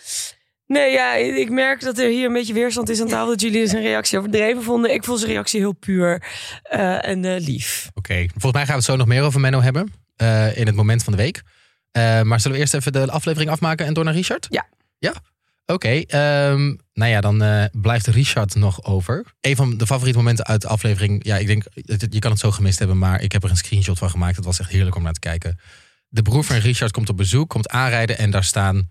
Nee, ja, ik merk dat er hier een beetje weerstand is aan tafel... dat jullie zijn reactie overdreven vonden. Ik vond zijn reactie heel puur eh, en eh, lief. Oké, volgens mij gaan we het zo nog meer over Menno hebben. eh, in het moment van de week. Maar zullen we eerst even de aflevering afmaken en door naar Richard? Ja. Ja? Oké, ehm, nou ja, dan blijft Richard nog over. Een van de favoriete momenten uit de aflevering. Ja, ik denk, je kan het zo gemist hebben, maar ik heb er een screenshot van gemaakt. Het was echt heerlijk om naar te kijken. De broer van Richard komt op bezoek, komt aanrijden en daar staan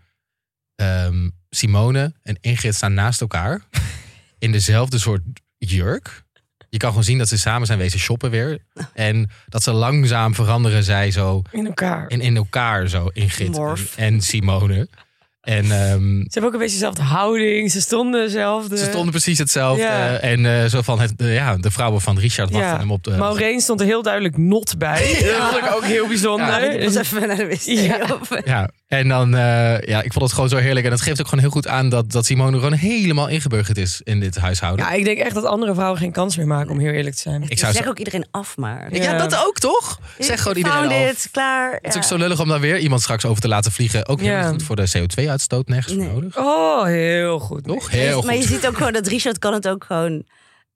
ehm, Simone en Ingrid staan naast elkaar. in dezelfde soort jurk. Je kan gewoon zien dat ze samen zijn wezen shoppen weer. En dat ze langzaam veranderen zij zo In elkaar. in, in elkaar zo, Ingrid en, Simone. En ehm, Ze hebben ook een beetje dezelfde houding. Ze stonden dezelfde. ze stonden precies hetzelfde. Ja. En eh, zo van het, de, ja, de vrouwen van Richard wachten Ja. hem op de... Maureen stond er heel duidelijk not bij. Dat vond ik ook heel bijzonder. Ja, was even naar de wc. Ja. En dan, eh, ja, ik vond het gewoon zo heerlijk. En het geeft ook gewoon heel goed aan dat, dat Simone gewoon helemaal ingeburgerd is in dit huishouden. Ja, ik denk echt dat andere vrouwen geen kans meer maken om heel eerlijk te zijn. ik zou zeg zo- ook iedereen af maar. ja. Ja. dat ook toch? Zeg gewoon iedereen Found af. it, klaar. Het is ook zo lullig om daar weer iemand straks over te laten vliegen. Ook heel Ja. goed voor de CO2-uitstoot. Nergens voor nodig. Oh, heel goed. Toch? Heel maar je goed. ziet ook gewoon dat Richard kan het ook gewoon,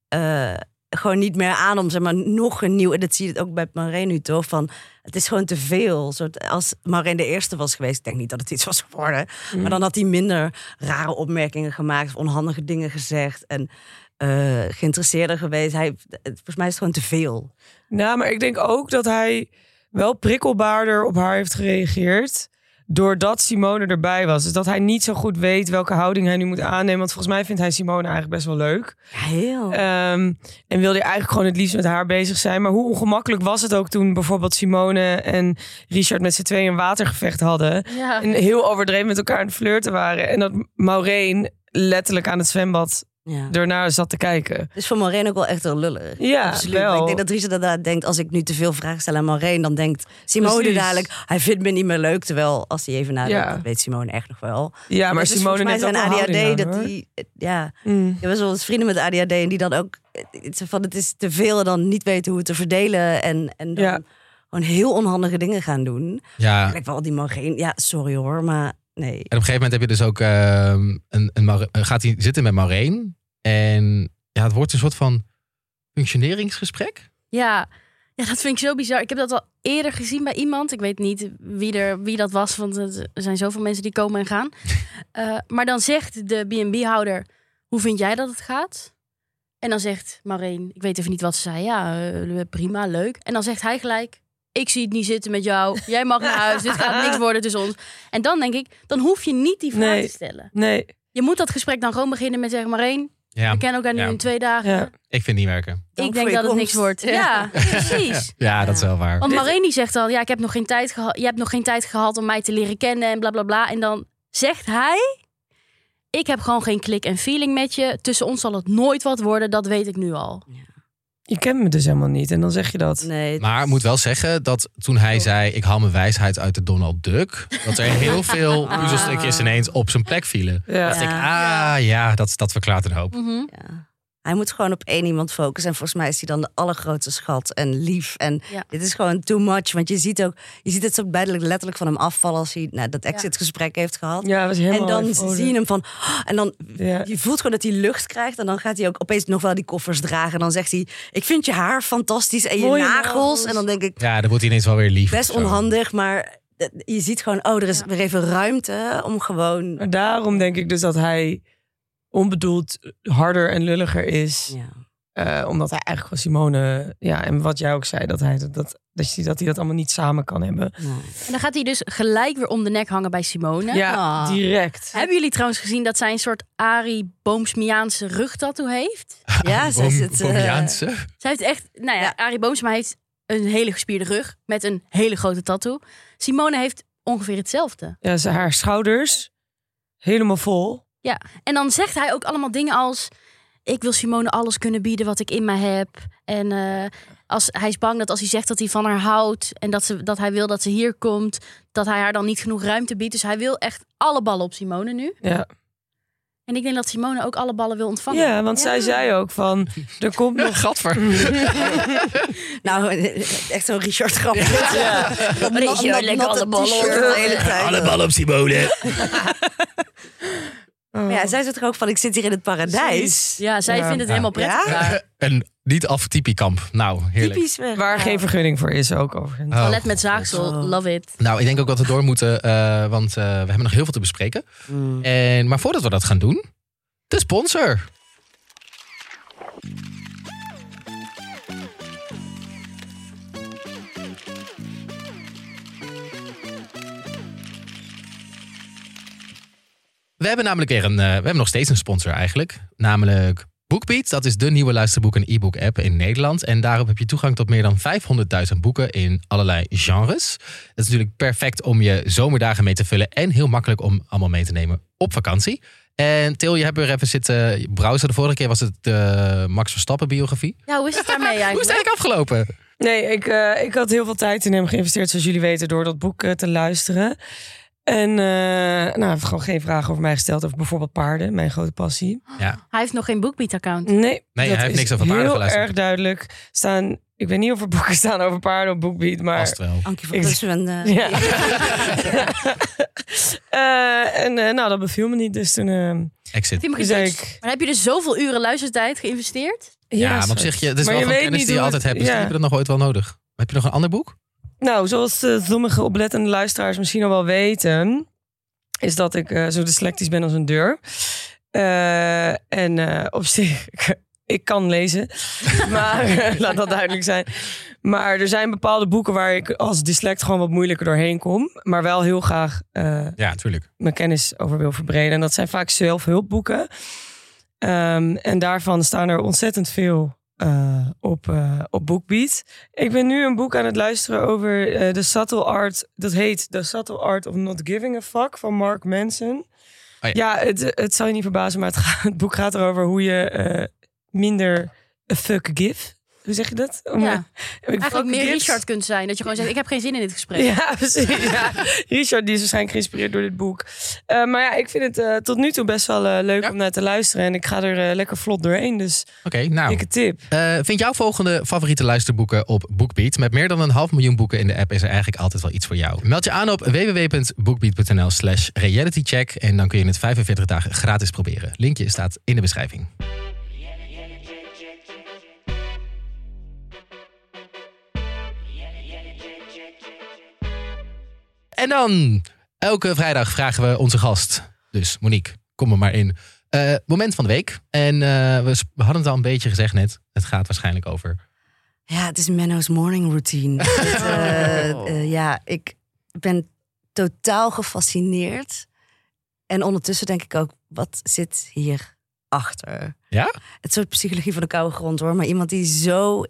eh, gewoon niet meer aan om zeg maar nog een nieuw. En dat zie je ook bij Maureen nu toch van. Het is gewoon te veel. Soort, als Maureen de eerste was geweest, ik denk niet dat het iets was geworden. Maar dan had hij minder rare opmerkingen gemaakt, of onhandige dingen gezegd en eh, geïnteresseerder geweest. Hij, het- volgens mij is het gewoon te veel. Nou, maar ik denk ook dat hij wel prikkelbaarder op haar heeft gereageerd. Doordat Simone erbij was. Dus dat hij niet zo goed weet welke houding hij nu moet aannemen. Want volgens mij vindt hij Simone eigenlijk best wel leuk. Heel. Ehm, en wilde hij eigenlijk gewoon het liefst met haar bezig zijn. Maar hoe ongemakkelijk was het ook toen bijvoorbeeld Simone en Richard met z'n tweeën een watergevecht hadden. Ja. En heel overdreven met elkaar aan het flirten waren. En dat Maureen letterlijk aan het zwembad ja. ernaar zat te kijken. Dus voor Maureen ook wel echt heel lullig. Ja, Absoluut. Maar Ik denk dat Richard inderdaad denkt, als ik nu te veel vragen stel aan Maureen, dan denkt Simone Precies. dadelijk, hij vindt me niet meer leuk. Terwijl als hij even nadenkt, Ja. dat weet Simone echt nog wel. Ja, maar Simone net zijn ADHD, aan, dat die, ja, Mm. ik heb best wel eens vrienden met ADHD en die dan ook, het, is van, het is te veel en dan niet weten hoe het te verdelen en, en dan Ja. gewoon heel onhandige dingen gaan doen. Ja, Ik wel die Maureen, ja, sorry hoor, maar nee. En op een gegeven moment heb je dus ook ehm, een, een eh, gaat hij zitten met Maureen. En ja, het wordt een soort van functioneringsgesprek. Ja. ja, dat vind ik zo bizar. Ik heb dat al eerder gezien bij iemand. Ik weet niet wie, er, wie dat was, want het- er zijn zoveel mensen die komen en gaan. Eh, maar dan zegt de B&B-houder, hoe vind jij dat het gaat? En dan zegt Maureen, ik weet even niet wat ze zei. Ja, eh, prima, leuk. En dan zegt hij gelijk, ik zie het niet zitten met jou. Jij mag naar huis, dit gaat niks worden tussen ons. En dan denk ik, dan hoef je niet die vraag Nee. te stellen. Nee, Je moet dat gesprek dan gewoon beginnen met zeggen, Maureen, Ja, we kennen elkaar nu Ja. in twee dagen. ja. ik vind het niet werken. Dank Ik denk dat het niks wordt. Ja. Ja, precies. Ja, dat is wel waar. Want die zegt al, ja, ik heb nog geen tijd gehad. Je hebt nog geen tijd gehad om mij te leren kennen en bla bla bla. En dan zegt hij, ik heb gewoon geen klik en feeling met je. Tussen ons zal het nooit wat worden, dat weet ik nu al. Je kent me dus helemaal niet. En dan zeg je dat. Nee, Maar ik moet wel zeggen dat toen hij zei: Ik haal mijn wijsheid uit de Donald Duck. dat er heel veel puzzelstukjes ineens op zijn plek vielen. Ja. dacht ik: Ah ja, dat, dat verklaart een hoop. Mhm. Ja. Hij moet gewoon op één iemand focussen. En volgens mij is hij dan de allergrootste schat en lief. En Ja. dit is gewoon too much. Want je ziet ook, je ziet het zo bijlijk letterlijk van hem afvallen als hij nou, dat exitgesprek heeft gehad. Ja, was helemaal en dan euforisch. zie je hem van. "Oh," en dan Ja. je voelt gewoon dat hij lucht krijgt. En dan gaat hij ook opeens nog wel die koffers dragen. En dan zegt hij: Ik vind je haar fantastisch en je Mooie nagels. nagels. En dan denk ik, Ja, dan wordt hij ineens wel weer lief. best onhandig. Maar je ziet gewoon, oh, er is weer even ruimte om gewoon. Maar daarom denk ik dus dat hij onbedoeld harder en lulliger is. Ja. Eh, omdat hij eigenlijk van Simone... Ja, en wat jij ook zei, dat hij dat, dat, dat, hij- dat hij dat allemaal niet samen kan hebben. Nee. En dan gaat hij dus gelijk weer om de nek hangen bij Simone. Ja, Ah. direct. Hebben jullie trouwens gezien dat zij een soort Arie Boomsmiaanse rugtattoo heeft? Ja, zij Boom- zit. eh, Bomiaanse. Zij heeft echt, nou ja, Ja. Arie Boomsma heeft een hele gespierde rug met een hele grote tattoo. Simone heeft ongeveer hetzelfde. Ja, ze, haar schouders helemaal vol. Ja, en dan zegt hij ook allemaal dingen als... Ik wil Simone alles kunnen bieden wat ik in mij heb. En eh, als, hij is bang dat als hij zegt dat hij van haar houdt... en dat, ze, dat hij wil dat ze hier komt... dat hij haar dan niet genoeg ruimte biedt. Dus hij wil echt alle ballen op Simone nu. Ja, En ik denk dat Simone ook alle ballen wil ontvangen. ja want zij zei ook van... Er komt nog... Gadver. Nou, echt zo'n Richard grap. Ja. Richard, lekker alle ballen hele tijd. ballen op Simone. Oh. Ja, zij zegt toch ook van, ik zit hier in het paradijs. Ja, zij Ja. vindt het Ja. helemaal prettig Ja? daar. En niet af typiekamp. Nou, heerlijk. Typisch. Waar Ja. geen vergunning voor is ook overigens. Oh, Toilet met zaagsel, Oh. love it. Nou, ik denk ook dat we door moeten, eh, want eh, we hebben nog heel veel te bespreken. Mm. En, maar voordat we dat gaan doen, de sponsor. We hebben namelijk weer een, eh, we hebben nog steeds een sponsor eigenlijk. Namelijk BookBeat. Dat is de nieuwe luisterboek- en e-book app in Nederland. En daarop heb je toegang tot meer dan 500.000 boeken in allerlei genres. Dat is natuurlijk perfect om je zomerdagen mee te vullen. En heel makkelijk om allemaal mee te nemen op vakantie. En Til, je hebt weer even zitten browsen. De vorige keer was het de Max Verstappen biografie. Ja, hoe is het daarmee Hoe is het eigenlijk? eigenlijk afgelopen? Nee, ik, eh, ik had heel veel tijd in hem geïnvesteerd, zoals jullie weten, door dat boek eh, te luisteren. En eh, nou, hij heeft gewoon geen vragen over mij gesteld over bijvoorbeeld paarden, mijn grote passie. Ja, Hij heeft nog geen BookBeat-account. Nee, Nee, dat hij heeft is niks over paarden heel geluisterd. erg duidelijk. Staan, ik weet niet of er boeken staan over paarden op BookBeat, maar... vast wel. Ankie van Ik- Bussen en... eh, Ja. Eh, en eh, nou, dat beviel me niet, dus toen Exit. Gejudged? ik... Maar heb je dus zoveel uren luistertijd geïnvesteerd? Ja, maar op zich, je, het is Maar wel je gewoon weet kennis niet die je altijd het- hebt. Misschien ja. heb je dat nog ooit wel nodig. Heb je nog een ander boek? Nou, zoals eh, sommige oplettende luisteraars misschien al wel weten, is dat ik eh, zo dyslectisch ben als een deur. Eh, en op zich ik kan lezen. maar laat dat duidelijk zijn. Maar er zijn bepaalde boeken waar ik als dyslect gewoon wat moeilijker doorheen kom. Maar wel heel graag Ja, natuurlijk. mijn kennis over wil verbreden. En dat zijn vaak zelfhulpboeken. Ehm, en daarvan staan er ontzettend veel eh, op, eh, op BookBeat. Ik ben nu een boek aan het luisteren over eh, The Subtle Art. Dat heet The Subtle Art of Not Giving a Fuck van Mark Manson. ja. ja, het, het zou je niet verbazen, maar het, gaat- het boek gaat erover hoe je minder a fuck give. Hoe zeg je dat? Om, Ja. eh, ik Eigenlijk meer. Richard kunt zijn. Dat je gewoon zegt, ik heb geen zin in dit gesprek. Ja, precies. Ja. Richard die is waarschijnlijk geïnspireerd door dit boek. Eh, maar ja, ik vind het eh, tot nu toe best wel leuk Ja. om naar te luisteren. En ik ga er lekker vlot doorheen. Dus Oké, nou. dikke tip. Eh, vind jouw volgende favoriete luisterboeken op BookBeat? Met meer dan een half miljoen boeken in de app is er eigenlijk altijd wel iets voor jou. Meld je aan op www.bookbeat.nl slash realitycheck en dan kun je het 45 dagen gratis proberen. Linkje staat in de beschrijving. En dan, elke vrijdag vragen we onze gast, dus Monique, kom er maar in. Eh, moment van de week. En eh, we, hadden het al een beetje gezegd net. Het gaat waarschijnlijk over. Ja, het is Menno's morning routine. Het, eh, ja, ik ben totaal gefascineerd. En ondertussen denk ik ook, wat zit hier achter? Ja? Het soort psychologie van de koude grond hoor. Maar iemand die zo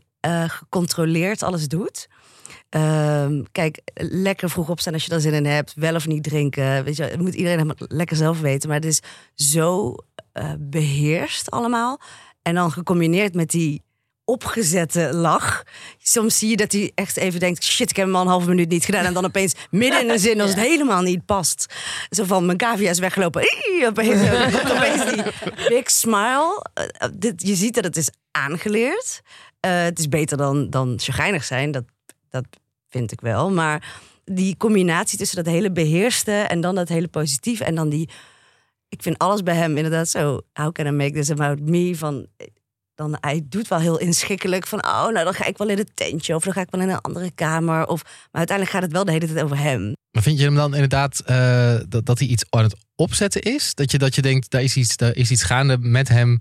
gecontroleerd alles doet. Ehm, kijk, lekker vroeg opstaan als je er zin in hebt. Wel of niet drinken. Weet je, het moet iedereen helemaal lekker zelf weten. Maar het is zo eh, beheerst allemaal. En dan gecombineerd met die opgezette lach. Soms zie je dat hij echt even denkt... shit, ik heb hem al een halve minuut niet gedaan. En dan opeens midden in een zin als het helemaal niet past. Zo van, mijn cavia is weggelopen. Opeens, opeens die big smile. Eh, dit, je ziet dat het is aangeleerd. Eh, het is beter dan, dan chagrijnig zijn. Dat, dat vind ik wel. Maar die combinatie tussen dat hele beheerste... en dan dat hele positief. En dan die... Ik vind alles bij hem inderdaad zo... How can I make this about me? Van, dan hij doet wel heel inschikkelijk van oh nou dan ga ik wel in het tentje of dan ga ik wel in een andere kamer of maar uiteindelijk gaat het wel de hele tijd over hem. Maar vind je hem dan inderdaad eh, dat, dat hij iets aan het opzetten is? Dat je, dat je denkt, daar is, iets, daar is iets gaande met hem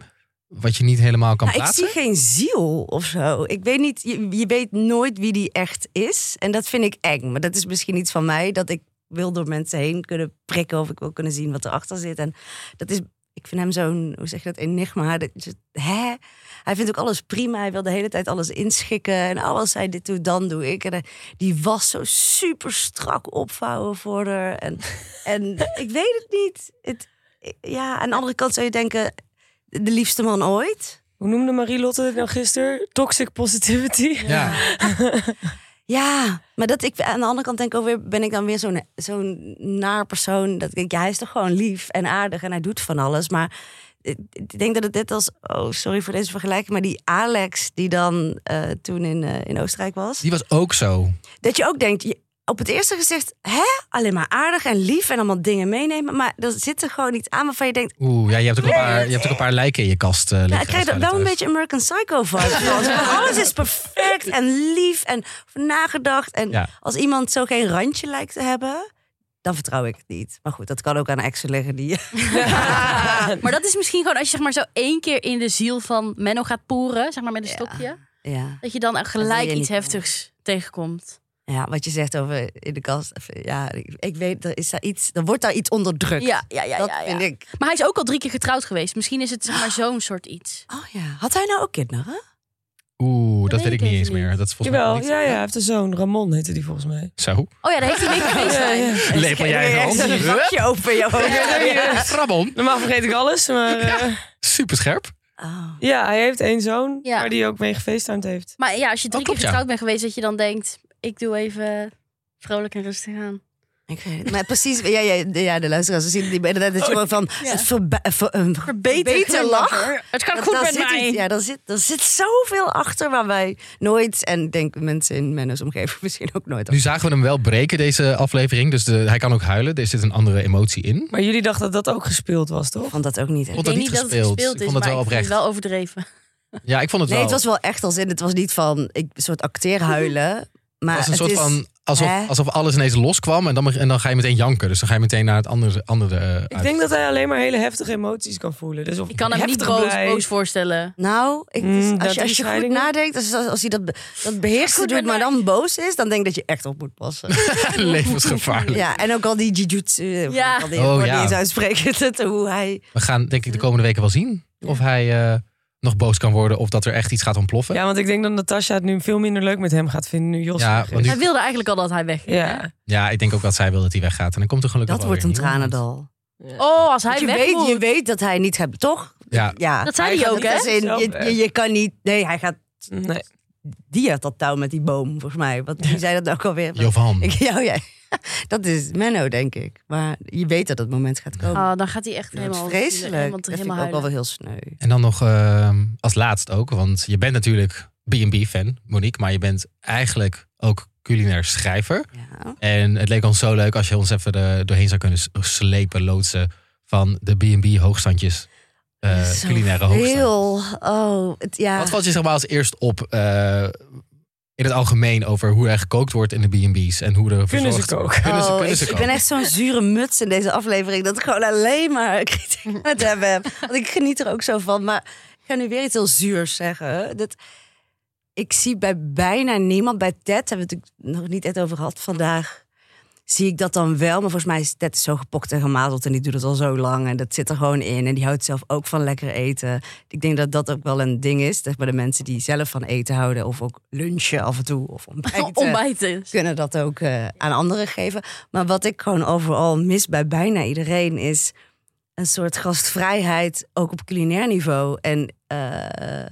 wat je niet helemaal kan ik plaatsen? zie geen ziel of zo. Ik weet niet, je, je weet nooit wie die echt is en dat vind ik eng. Maar dat is misschien iets van mij dat ik wil door mensen heen kunnen prikken of ik wil kunnen zien wat erachter zit. En dat is, ik vind hem zo'n, hoe zeg je dat, enigma. Dat, hè? Hij vindt ook alles prima. Hij wil de hele tijd alles inschikken. En als hij dit doet, dan doe ik. En hij- die was zo super strak opvouwen voor haar. En, en ik weet het niet. Het, ja, aan de andere kant zou je denken, de liefste man ooit. Hoe noemde Marie-Lotte het nou gisteren? Toxic positivity. Ja, Ja, maar dat ik aan de andere kant denk ik ook weer, ben ik dan weer zo'n zo'n naar persoon. Dat ik denk, ja, hij is toch gewoon lief en aardig en hij doet van alles. Maar ik denk dat het net als, oh sorry voor deze vergelijking, maar die Alex die dan eh, toen in, eh, in Oostenrijk was. die was ook zo. Dat je ook denkt, je- op het eerste gezicht, hè, alleen maar aardig en lief en allemaal dingen meenemen. Maar er zit er gewoon iets aan waarvan je denkt, Oeh, ja, je hebt ook een paar, je hebt ook een paar lijken in je kast eh, ja, liggen. ik krijg er wel een beetje American Psycho vibe van. Alles is perfect en lief en nagedacht. En Ja. als iemand zo geen randje lijkt te hebben, dan vertrouw ik het niet. Maar goed, dat kan ook aan exen liggen die... Maar dat is misschien gewoon als je zeg maar zo één keer in de ziel van Menno gaat poeren, zeg maar met een Ja. stokje, Ja. dat je dan gelijk iets niet. heftigs tegenkomt. Ja, wat je zegt over in de kast. Ja, ik, weet, er, is daar iets, er wordt daar iets onderdrukt. Ja, ja, ja, dat ja, ja. vind ik. Maar hij is ook al drie keer getrouwd geweest. Misschien is het zeg maar zo'n soort iets. Oh ja. Had hij nou ook kinderen? Oeh, dat, weet weet ik ik niet eens even meer. niet. Dat is volgens mij Jawel, niet. ja, ja, hij heeft een zoon. Ramon heette die volgens mij. Zo. Oh ja, daar heeft hij mee geweest. Ja, ja. Lepel jij in hand? een vakje open. Ja, Ramon. Normaal vergeet ik alles, maar eh, Super scherp. Oh. ja, hij heeft één zoon Ja. waar hij ook mee gefacetimed heeft. Maar ja, als je drie klopt, keer ja. getrouwd bent geweest, dat je dan denkt, ik doe even vrolijk en rustig aan. Ik weet het. Maar precies, ja, ja, ja de luisteraars zien die inderdaad dat je gewoon van Ja. het verba- ver- een beter lach. Het gaat Dat- goed daar met zit mij. iets- ja, daar zit, daar zit zoveel achter waar wij nooit, en ik denk mensen in Menno's omgeving misschien ook nooit. Nu zagen we hem wel breken, deze aflevering. Dus de, hij kan ook huilen. Er zit een andere emotie in. Maar jullie dachten dat dat ook gespeeld was, Ik toch? vond dat ook niet. Vond echt. dat ik niet denk niet gespeeld. dat het gespeeld Ik is, vond het wel ik vond oprecht. het wel overdreven. Ja, ik vond het Nee, wel. het was wel echt als in, het was niet van ik soort acteerhuilen. Maar Het was een het soort is, van alsof, Hè? alsof alles ineens loskwam en dan, en dan ga je meteen janken. Dus dan ga je meteen naar het andere, andere eh, Ik uit. denk dat hij alleen maar hele heftige emoties kan voelen. Dus of Ik kan hem niet boos, boos voorstellen. Nou, ik, Mm, dus als, je, als je goed nadenkt, als, als hij dat, dat beheerst Goed doet, maar dan boos is, dan denk ik dat je echt op moet passen. Levensgevaarlijk. ja, en ook al die jujutsu, Ja. ja. al die Oh, ja. die uitspreken, hoe hij... We gaan denk ik de komende weken wel zien of hij eh, nog boos kan worden of dat er echt iets gaat ontploffen. Ja, want ik denk dat Natasja het nu veel minder leuk met hem gaat vinden nu Jos Ja, nu- Hij wilde eigenlijk al dat hij weg ging. hè? Ja. Ja, ik denk ook dat zij wil dat hij weggaat. En dan komt er gelukkig Dat wel wordt een weer tranendal. Oh, als hij Want je, weg weet, moet. je weet dat hij niet hebt, toch? Ja, Ja. Dat zei hij ook, hè? als in, Zelf je, je, je kan niet... Nee, hij gaat... Nee. Die had dat touw met die boom, volgens mij. Wat, wie zei dat ook alweer? Jovan. Ik, ja, ja. Dat is Menno, denk ik. Maar je weet dat het moment gaat komen. Oh, dan gaat hij echt dat is helemaal, vreselijk. helemaal, dat vind ik helemaal ook wel heel sneu. En dan nog eh, als laatst ook, want je bent natuurlijk B&B-fan, Monique, maar je bent eigenlijk ook culinair schrijver. Ja. En het leek ons zo leuk als je ons even er doorheen zou kunnen slepen, loodsen van de B&B hoogstandjes. eh, Zo culinaire hoogstand. Veel. Oh, het, ja. Wat valt je zeg maar als eerst op eh, in het algemeen over hoe er gekookt wordt in de B&B's en hoe er Kunnen ze verzorgd- koken? Kunnen ze, Oh, kunnen ik, ze ik koken? ben echt zo'n zure muts in deze aflevering. Dat ik gewoon alleen maar kritiek het hebben heb. Want ik geniet er ook zo van. Maar ik ga nu weer iets heel zuurs zeggen. Dat, ik zie bij bijna niemand, bij Ted hebben we het natuurlijk nog niet echt over gehad vandaag. Zie ik dat dan wel, maar volgens mij is Ted zo gepokt en gemazeld en die doet het al zo lang en dat zit er gewoon in. En die houdt zelf ook van lekker eten. Ik denk dat dat ook wel een ding is, zeg maar de mensen die zelf van eten houden of ook lunchen af en toe of ontbijten Ontbijten. kunnen dat ook eh, aan anderen geven. Maar wat ik gewoon overal mis bij bijna iedereen is een soort gastvrijheid, ook op culinair niveau. En eh,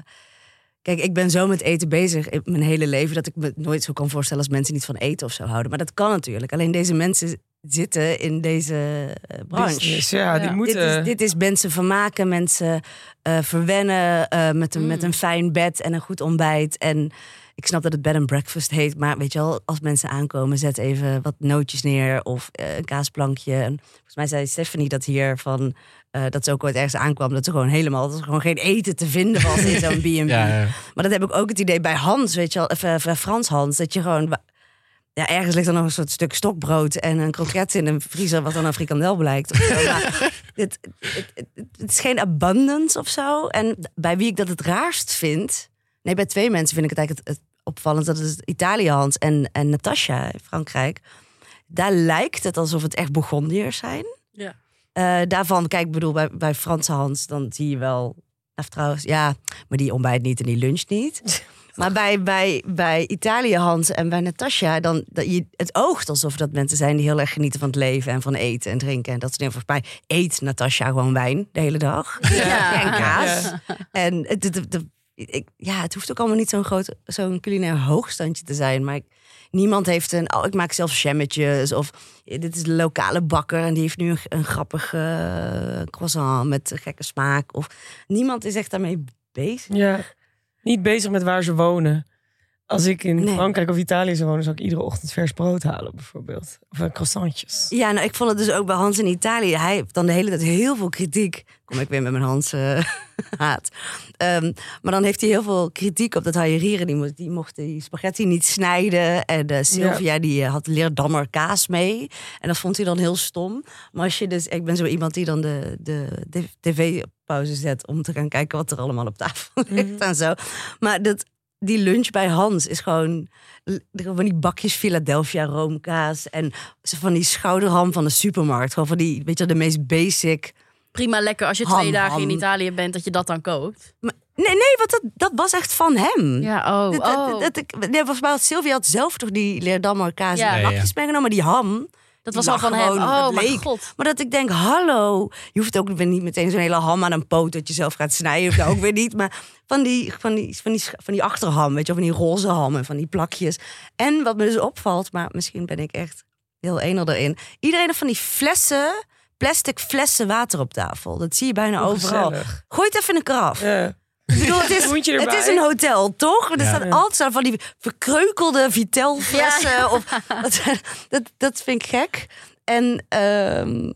kijk, ik ben zo met eten bezig in mijn hele leven dat ik me nooit zo kan voorstellen als mensen niet van eten of zo houden. Maar dat kan natuurlijk. Alleen deze mensen zitten in deze eh, branche. Business, ja, die Ja. moeten... Dit is, dit is mensen vermaken, mensen eh, verwennen eh, met, een, Mm. met een fijn bed en een goed ontbijt. En ik snap dat het bed and breakfast heet, maar weet je wel, als mensen aankomen, zet even wat nootjes neer of eh, een kaasplankje. En volgens mij zei Stephanie dat hier van. eh, dat ze ook ooit ergens aankwam, dat er gewoon helemaal dat er gewoon geen eten te vinden was in zo'n B&B. Ja, ja. Maar dat heb ik ook het idee bij Hans, weet je wel, of, eh, Frans Hans, dat je gewoon. Ja, ergens ligt er nog een soort stuk stokbrood en een kroket in een vriezer, wat dan een frikandel blijkt. Of zo. Maar het, het, het, het is geen abundance of zo. En bij wie ik dat het raarst vind. Nee, bij twee mensen vind ik het eigenlijk het, het opvallend. Dat is Italië Hans en, en Natasja in Frankrijk. Daar lijkt het alsof het echt Bourgondiërs zijn. Ja. Eh, daarvan, kijk, ik bedoel, bij, bij Franse Hans, dan zie je wel. Of trouwens, ja, maar die ontbijt niet en die luncht niet. Maar bij, bij, bij Italië Hans en bij Natasja, dan dat je, het oogt alsof dat mensen zijn die heel erg genieten van het leven en van eten en drinken. En dat soort dingen. Volgens mij eet Natasja gewoon wijn de hele dag. Ja. En kaas. Ja. En het, het, het- ja, het hoeft ook allemaal niet zo'n groot, zo'n culinair hoogstandje te zijn. Maar niemand heeft een. Oh, ik maak zelf jammetjes. Of eh, dit is de lokale bakker en die heeft nu een, een grappig eh, croissant met gekke smaak. Of niemand is echt daarmee bezig. Ja. Niet bezig met waar ze wonen. Als ik in Nee. Frankrijk of Italië zou wonen, zou ik iedere ochtend vers brood halen, bijvoorbeeld. Of eh, croissantjes. Ja, nou, ik vond het dus ook bij Hans in Italië. Hij heeft dan de hele tijd heel veel kritiek. Kom ik weer met mijn Hans eh, haat. Ehm, maar dan heeft hij heel veel kritiek op dat Haierieren. Die, mo- die mocht die spaghetti niet snijden. En eh, Sylvia die eh, had leerdammer kaas mee. En dat vond hij dan heel stom. Maar als je dus... Ik ben zo iemand die dan de, de, de tv-pauze zet... om te gaan kijken wat er allemaal op tafel ligt en zo. Maar dat, die lunch bij Hans is gewoon... Van die bakjes Philadelphia roomkaas. En zo van die schouderham van de supermarkt. Gewoon van die, weet je, de meest basic. Prima lekker als je Ham, twee dagen in. Italië bent, dat je dat dan koopt. Maar, nee, nee, want dat, dat was echt van hem. Ja, oh. Dat- dat- oh. dat- ik- nee, volgens mij had Sylvia had zelf toch die Leerdammer kaas Ja. in Ja, ja. bakjes meegenomen. Maar die ham, Dat was al van hem. Oh, god. Maar dat ik denk, hallo. Je hoeft ook weer niet meteen zo'n hele ham aan een poot dat je zelf gaat snijden. Of dat ook weer niet. Maar van die, van, die, van, die, van die achterham, weet je, van die roze ham en van die plakjes. En wat me dus opvalt, maar misschien ben ik echt heel enel erin. Iedereen heeft van die flessen, plastic flessen water op tafel. Dat zie je bijna overal. Gooi het even in een karaf. Ja. Ik bedoel, het is, Moet je het is een hotel, toch? Er Ja. staan altijd zo van die verkreukelde Vitel-flessen. Ja. Of, dat, dat, dat vind ik gek. En ehm,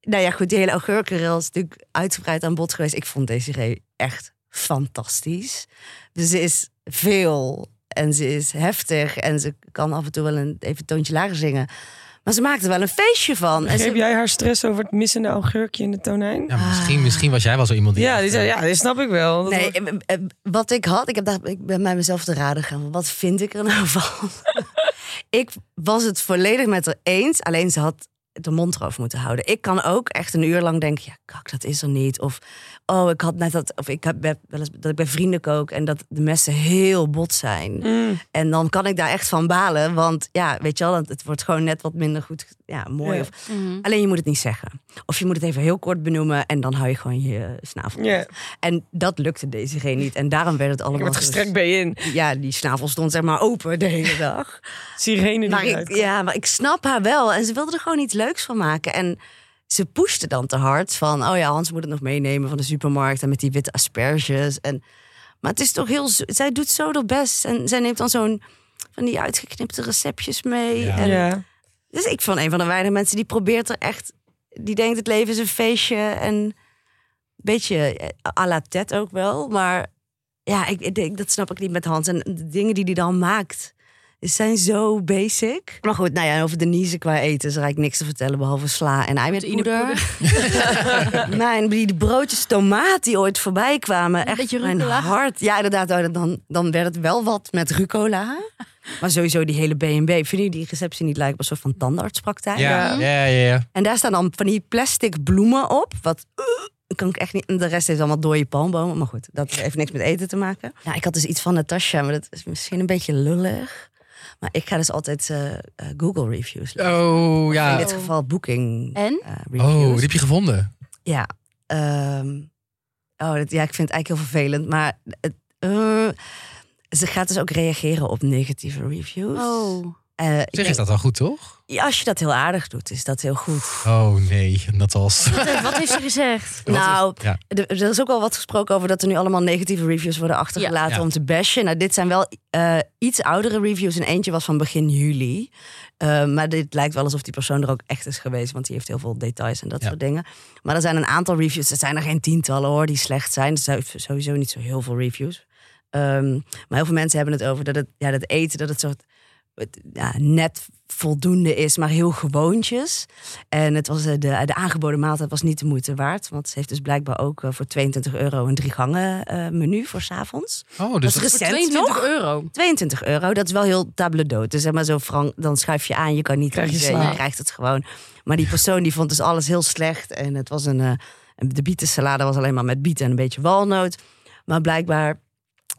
nou ja, goed, die hele augurkenrel is natuurlijk uitgebreid aan bod geweest. Ik vond Desiree echt fantastisch. Dus ze is veel En ze is heftig. En ze kan af en toe wel een even een toontje lager zingen. Maar ze maakt er wel een feestje van. En Heb ze, jij haar stress over het missende augurkje in de tonijn? Ja, misschien, misschien was jij wel zo iemand die... Ja, die zei, ja, dat snap ik wel. Dat Nee, wordt- eh, eh, wat ik had, ik, heb daar, ik ben bij mezelf te raden gegaan. Wat vind ik er nou van? ik was het volledig met haar eens, alleen ze had de mond erover moeten houden. Ik kan ook echt een uur lang denken, ja, kak, dat is er niet. Of, oh, ik had net dat, of ik heb wel eens dat ik bij vrienden kook en dat de messen heel bot zijn. Mm. En dan kan ik daar echt van balen, want ja, weet je wel, het- het wordt gewoon net wat minder goed, ja, mooi. Ja. Of, alleen je moet het niet zeggen. Of je moet het even heel kort benoemen en dan hou je gewoon je snavel. Ja, En dat lukte deze geen niet. En daarom werd het ik allemaal... heb het zo- gestrekt bij in. Ja, die snavel stond zeg maar open de hele dag. Sirene die Maar ik, ja, maar ik snap haar wel. En ze wilde er gewoon iets leuks van maken. En ze pushte dan te hard van... oh ja, Hans moet het nog meenemen van de supermarkt... en met die witte asperges. En, maar het is toch heel... Zij doet zo haar best. En zij neemt dan zo'n... van die uitgeknipte receptjes mee. Ja. En, Ja. Dus ik van een van de weinige mensen die probeert er echt... die denkt het leven is een feestje en... een beetje eh, à la Ted ook wel. Maar ja, ik, ik denk, dat snap ik niet met Hans. En de dingen die hij dan maakt... zijn zo basic. Maar goed, nou ja, over Denise qua eten is er eigenlijk niks te vertellen... behalve sla en eiwitpoeder. Mijn, die broodjes tomaat die ooit voorbij kwamen. Echt beetje mijn hart. Ja, inderdaad. oh, Dan, dan werd het wel wat met rucola. Maar sowieso die hele B&B. Vind je die receptie niet lijkt op een soort van tandartspraktijk? Ja, ja, ja. En daar staan dan van die plastic bloemen op. Wat uh, kan ik echt niet. en De rest is allemaal dode palmbomen. Maar goed, dat heeft niks met eten te maken. Ja, ik had dus iets van Natasha, maar dat is misschien een beetje lullig. Maar ik ga dus altijd eh, eh, Google reviews lezen. Oh, In ja. dit geval Booking En? eh, reviews. Oh, die heb je gevonden. Ja. ehm, oh, dat, ja, ik vind het eigenlijk heel vervelend. Maar het, eh, ze gaat dus ook reageren op negatieve reviews. Oh. Eh, Zeg, is dat wel goed, toch? ja, als je dat heel aardig doet, is dat heel goed. Oh nee, dat was... Wat, wat heeft ze gezegd? Nou, ja. er, is ook wel wat gesproken over dat er nu allemaal negatieve reviews worden achtergelaten Ja. Ja. om te bashen. Nou, dit zijn wel eh, iets oudere reviews en eentje was van begin juli. Eh, maar dit lijkt wel alsof die persoon er ook echt is geweest, want die heeft heel veel details en dat Ja. soort dingen. Maar er zijn een aantal reviews, er zijn er geen tientallen hoor, die slecht zijn. Er zijn sowieso niet zo heel veel reviews. Ehm, maar heel veel mensen hebben het over dat het, ja, dat eten, dat het soort ja, net voldoende is, maar heel gewoontjes. En het was, eh, de, de aangeboden maaltijd was niet de moeite waard. Want ze heeft dus blijkbaar ook eh, voor 22 euro een drie gangen eh, menu voor 's avonds. Oh, Dat dus is dat- Voor recent 22 nog. euro. 22 euro, dat is wel heel table d'hôte. Dus zeg maar zo frank, dan schuif je aan, je kan niet Krijg je je krijgt het gewoon. Maar die persoon die vond dus alles heel slecht. En het was een, eh, de bietensalade was alleen maar met bieten en een beetje walnoot. Maar blijkbaar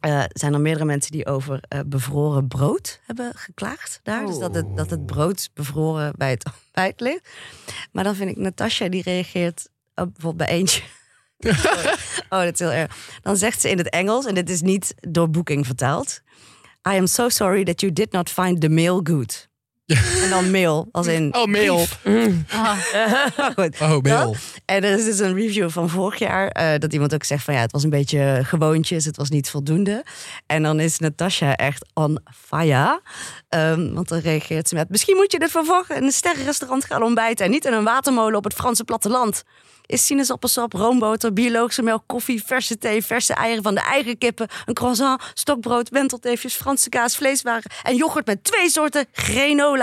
eh, zijn er meerdere mensen die over eh, bevroren brood hebben geklaagd daar. Dus dat het, dat het brood bevroren bij het ontbijt ligt. Maar dan vind ik Natasja, die reageert bijvoorbeeld bij eentje. Oh, dat is heel erg. Dan zegt ze in het Engels, en dit is niet door Booking vertaald. I am so sorry that you did not find the mail good. En dan mail, als in... Oh, mail. Maar goed. Oh, mail. En er is dus een review van vorig jaar. eh, dat iemand ook zegt van ja, het was een beetje gewoontjes. Het was niet voldoende. En dan is Natasha echt on fire. Ehm, want dan reageert ze met... Misschien moet je dit vervolgen in een sterrenrestaurant gaan ontbijten. En niet in een watermolen op het Franse platteland. Is sinaasappelsap, roomboter, biologische melk, koffie, verse thee, verse eieren van de eigen kippen, een croissant, stokbrood, wentelteefjes, Franse kaas, vleeswaren en yoghurt met twee soorten granola,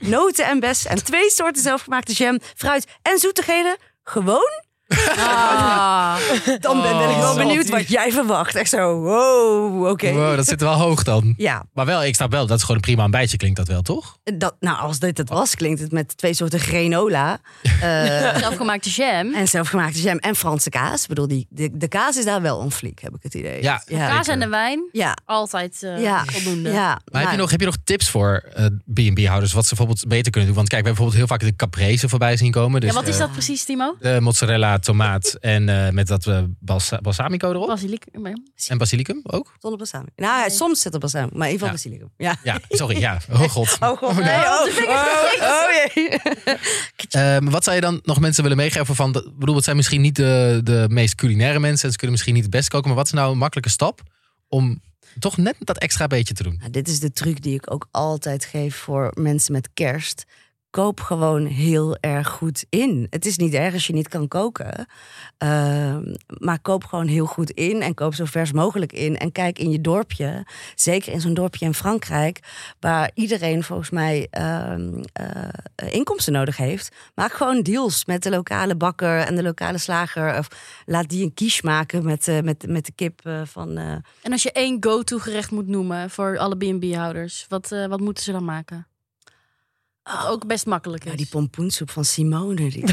noten en bes en twee soorten zelfgemaakte jam, fruit en zoetigheden. Gewoon? Ah. Dan ben, ben ik wel Oh. benieuwd wat jij verwacht. Echt zo, wow, oké. Wow, dat zit wel hoog dan. Ja, Maar wel, ik snap wel, dat is gewoon een prima ontbijtje, klinkt dat wel, toch? dat, nou als dit het was, klinkt het met twee soorten granola. eh, Zelfgemaakte jam. en zelfgemaakte jam en Franse kaas. Ik bedoel, die, de, de kaas is daar wel fleek, heb ik het idee. Ja. ja. Kaas en de wijn. Ja, Altijd eh, ja, voldoende. ja. Maar heb Nou, je, nog, heb je nog tips voor eh, B&B-houders, wat ze bijvoorbeeld beter kunnen doen? Want kijk, we hebben bijvoorbeeld heel vaak de caprese voorbij zien komen. Dus, Ja, wat is dat precies, Timo? De mozzarella, tomaat en eh, met dat eh, balsa- balsamico erop. En basilicum ook? Zonder balsamico. Nou, soms zit er balsamico, maar in ieder geval Ja. basilicum. Ja. Ja, sorry, ja. Oh god. Oh god, nee. Oh, oh, oh, jee. Ehm, wat zou je dan nog mensen willen meegeven van... Ik bedoel, het zijn misschien niet de, de meest culinaire mensen... en ze kunnen misschien niet het best koken... maar wat is nou een makkelijke stap om toch net dat extra beetje te doen? Nou, dit is de truc die ik ook altijd geef voor mensen met kerst. Koop gewoon heel erg goed in. Het is niet erg als je niet kan koken. Ehm, maar koop gewoon heel goed in en koop zo vers mogelijk in. En kijk in je dorpje, zeker in zo'n dorpje in Frankrijk, waar iedereen volgens mij ehm, eh, inkomsten nodig heeft. Maak gewoon deals met de lokale bakker en de lokale slager. Of laat die een quiche maken met, eh, met, met de kip eh, van. En als je één go-to gerecht moet noemen voor alle B&B-houders, wat, wat moeten ze dan maken? Wat ook best makkelijk is. ja, die pompoensoep van Simone. Die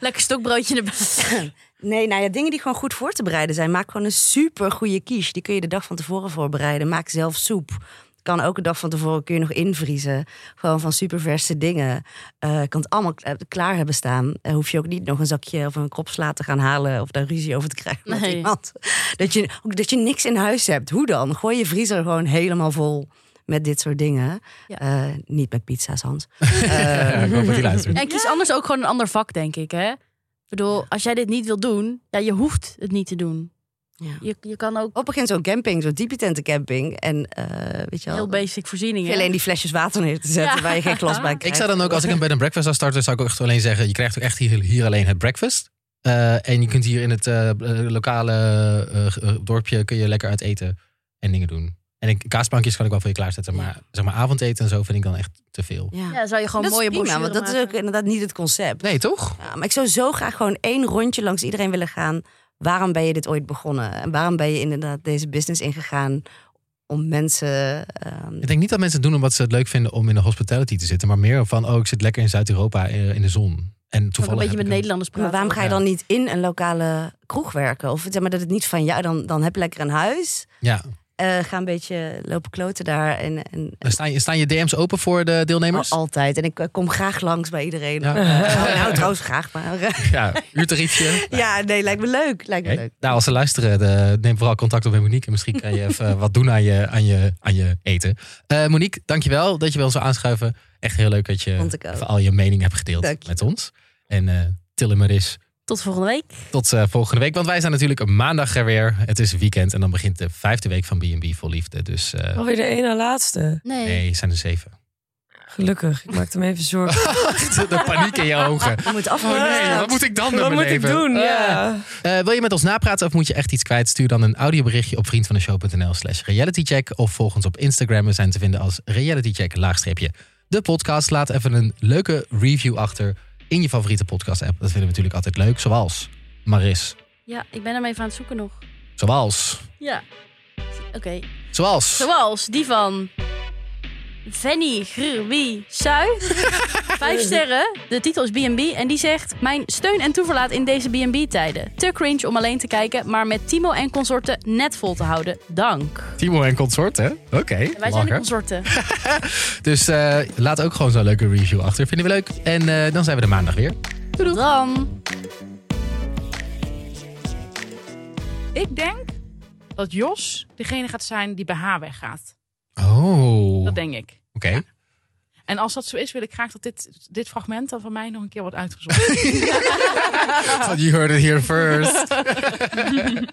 Lekker stokbroodje erbij. Nee, nou ja, dingen die gewoon goed voor te bereiden zijn. Maak gewoon een super goede quiche. Die kun je de dag van tevoren voorbereiden. Maak zelf soep. Kan ook een dag van tevoren kun je nog invriezen. Gewoon van superverse dingen. Eh kan het allemaal klaar hebben staan. Eh, hoef je ook niet nog een zakje of een kropsla te gaan halen. Of daar ruzie over te krijgen met Nee. iemand. Dat je, dat je niks in huis hebt. Hoe dan? Gooi je vriezer gewoon helemaal vol met dit soort dingen. Ja. Eh, niet met pizza's, Hans. Ja, ik hoop dat hij luistert. En kies anders ook gewoon een ander vak, denk ik. Hè? Ik bedoel, als jij dit niet wil doen, ja, je hoeft het niet te doen. Ja. Je, je kan ook Op begin zo'n camping, zo'n dieptentencamping. En eh, weet je wel, heel basic voorzieningen. alleen die flesjes water neer te zetten Ja. waar je geen glas bij Ik krijgt. zou dan ook, als ik een bed and breakfast zou starten, zou ik ook echt alleen zeggen: je krijgt ook echt hier, hier alleen het breakfast. Eh, en je kunt hier in het eh, eh, lokale eh, eh, dorpje kun je lekker uit eten en dingen doen. En ik, kaasplankjes kan ik wel voor je klaarzetten, maar zeg maar avondeten en zo vind ik dan echt te veel. Ja. Ja, zou je gewoon mooie prima, want dat is ook inderdaad niet het concept. Nee, toch? Ja, maar ik zou zo graag gewoon één rondje langs iedereen willen gaan. Waarom ben je dit ooit begonnen? En waarom ben je inderdaad deze business ingegaan? Om mensen... ehm, Ik denk niet dat mensen het doen omdat ze het leuk vinden om in de hospitality te zitten, maar meer van: oh, ik zit lekker in Zuid-Europa eh, in de zon. En toevallig. een beetje met Nederlanders praten. maar waarom ga je dan niet in een lokale kroeg werken? Of zeg maar dat het niet van jou, dan, dan heb je lekker een huis. Ja. Eh, ga een beetje lopen kloten daar. En, en, Staan je, staan je DM's open voor de deelnemers? Al- altijd. En ik eh, kom graag langs bij iedereen. Ja. Nou, nou, trouwens graag, maar... Ja, uurtariefje. ja, nee, lijkt me leuk. Lijkt me leuk. Nou, als ze luisteren, de- neem vooral contact op met Monique. En misschien kan je even wat doen aan je, aan je, aan je eten. Eh Monique, dankjewel dat je wel zo aanschuiven. Echt heel leuk dat je al je mening hebt gedeeld met ons. En eh til en Maris, Tot volgende week. tot eh, volgende week. Want wij zijn natuurlijk maandag er weer. Het is weekend en dan begint de vijfde week van B&B Vol Liefde. Dus eh, Alweer de ene laatste. Nee. nee, het zijn er zeven. Gelukkig. Ik maakte me even zorgen. de paniek in je ogen. Je moet afronden. Nee, wat moet ik dan met Wat moet ik doen? Ja. Eh, wil je met ons napraten of moet je echt iets kwijt? Stuur dan een audioberichtje op vriendvandeshow.nl slash realitycheck. Of volg ons op Instagram. We zijn te vinden als realitycheck laagstreepje. De podcast. Laat even een leuke review achter in je favoriete podcast app. Dat vinden we natuurlijk altijd leuk. Zoals Maris. Ja, ik ben hem even aan het zoeken nog. Zoals. Ja. Oké. Zoals. Zoals die van Fanny Grwie Sui. Vijf sterren. De titel is B&B. En die zegt... Mijn steun en toeverlaat in deze B&B-tijden. Te cringe om alleen te kijken... maar met Timo en consorten net vol te houden. Dank. Timo en consort, hè? Oké. Wij zijn de consorten. Dus eh, laat ook gewoon zo'n leuke review achter. Vinden we leuk. En eh, dan zijn we er maandag weer. Tot dan. Ik denk dat Jos degene gaat zijn die bij haar weggaat. Oh. Dat denk ik. Oké. En als dat zo is, wil ik graag dat dit, dit fragment dan van mij nog een keer wordt uitgezocht. You heard it here first.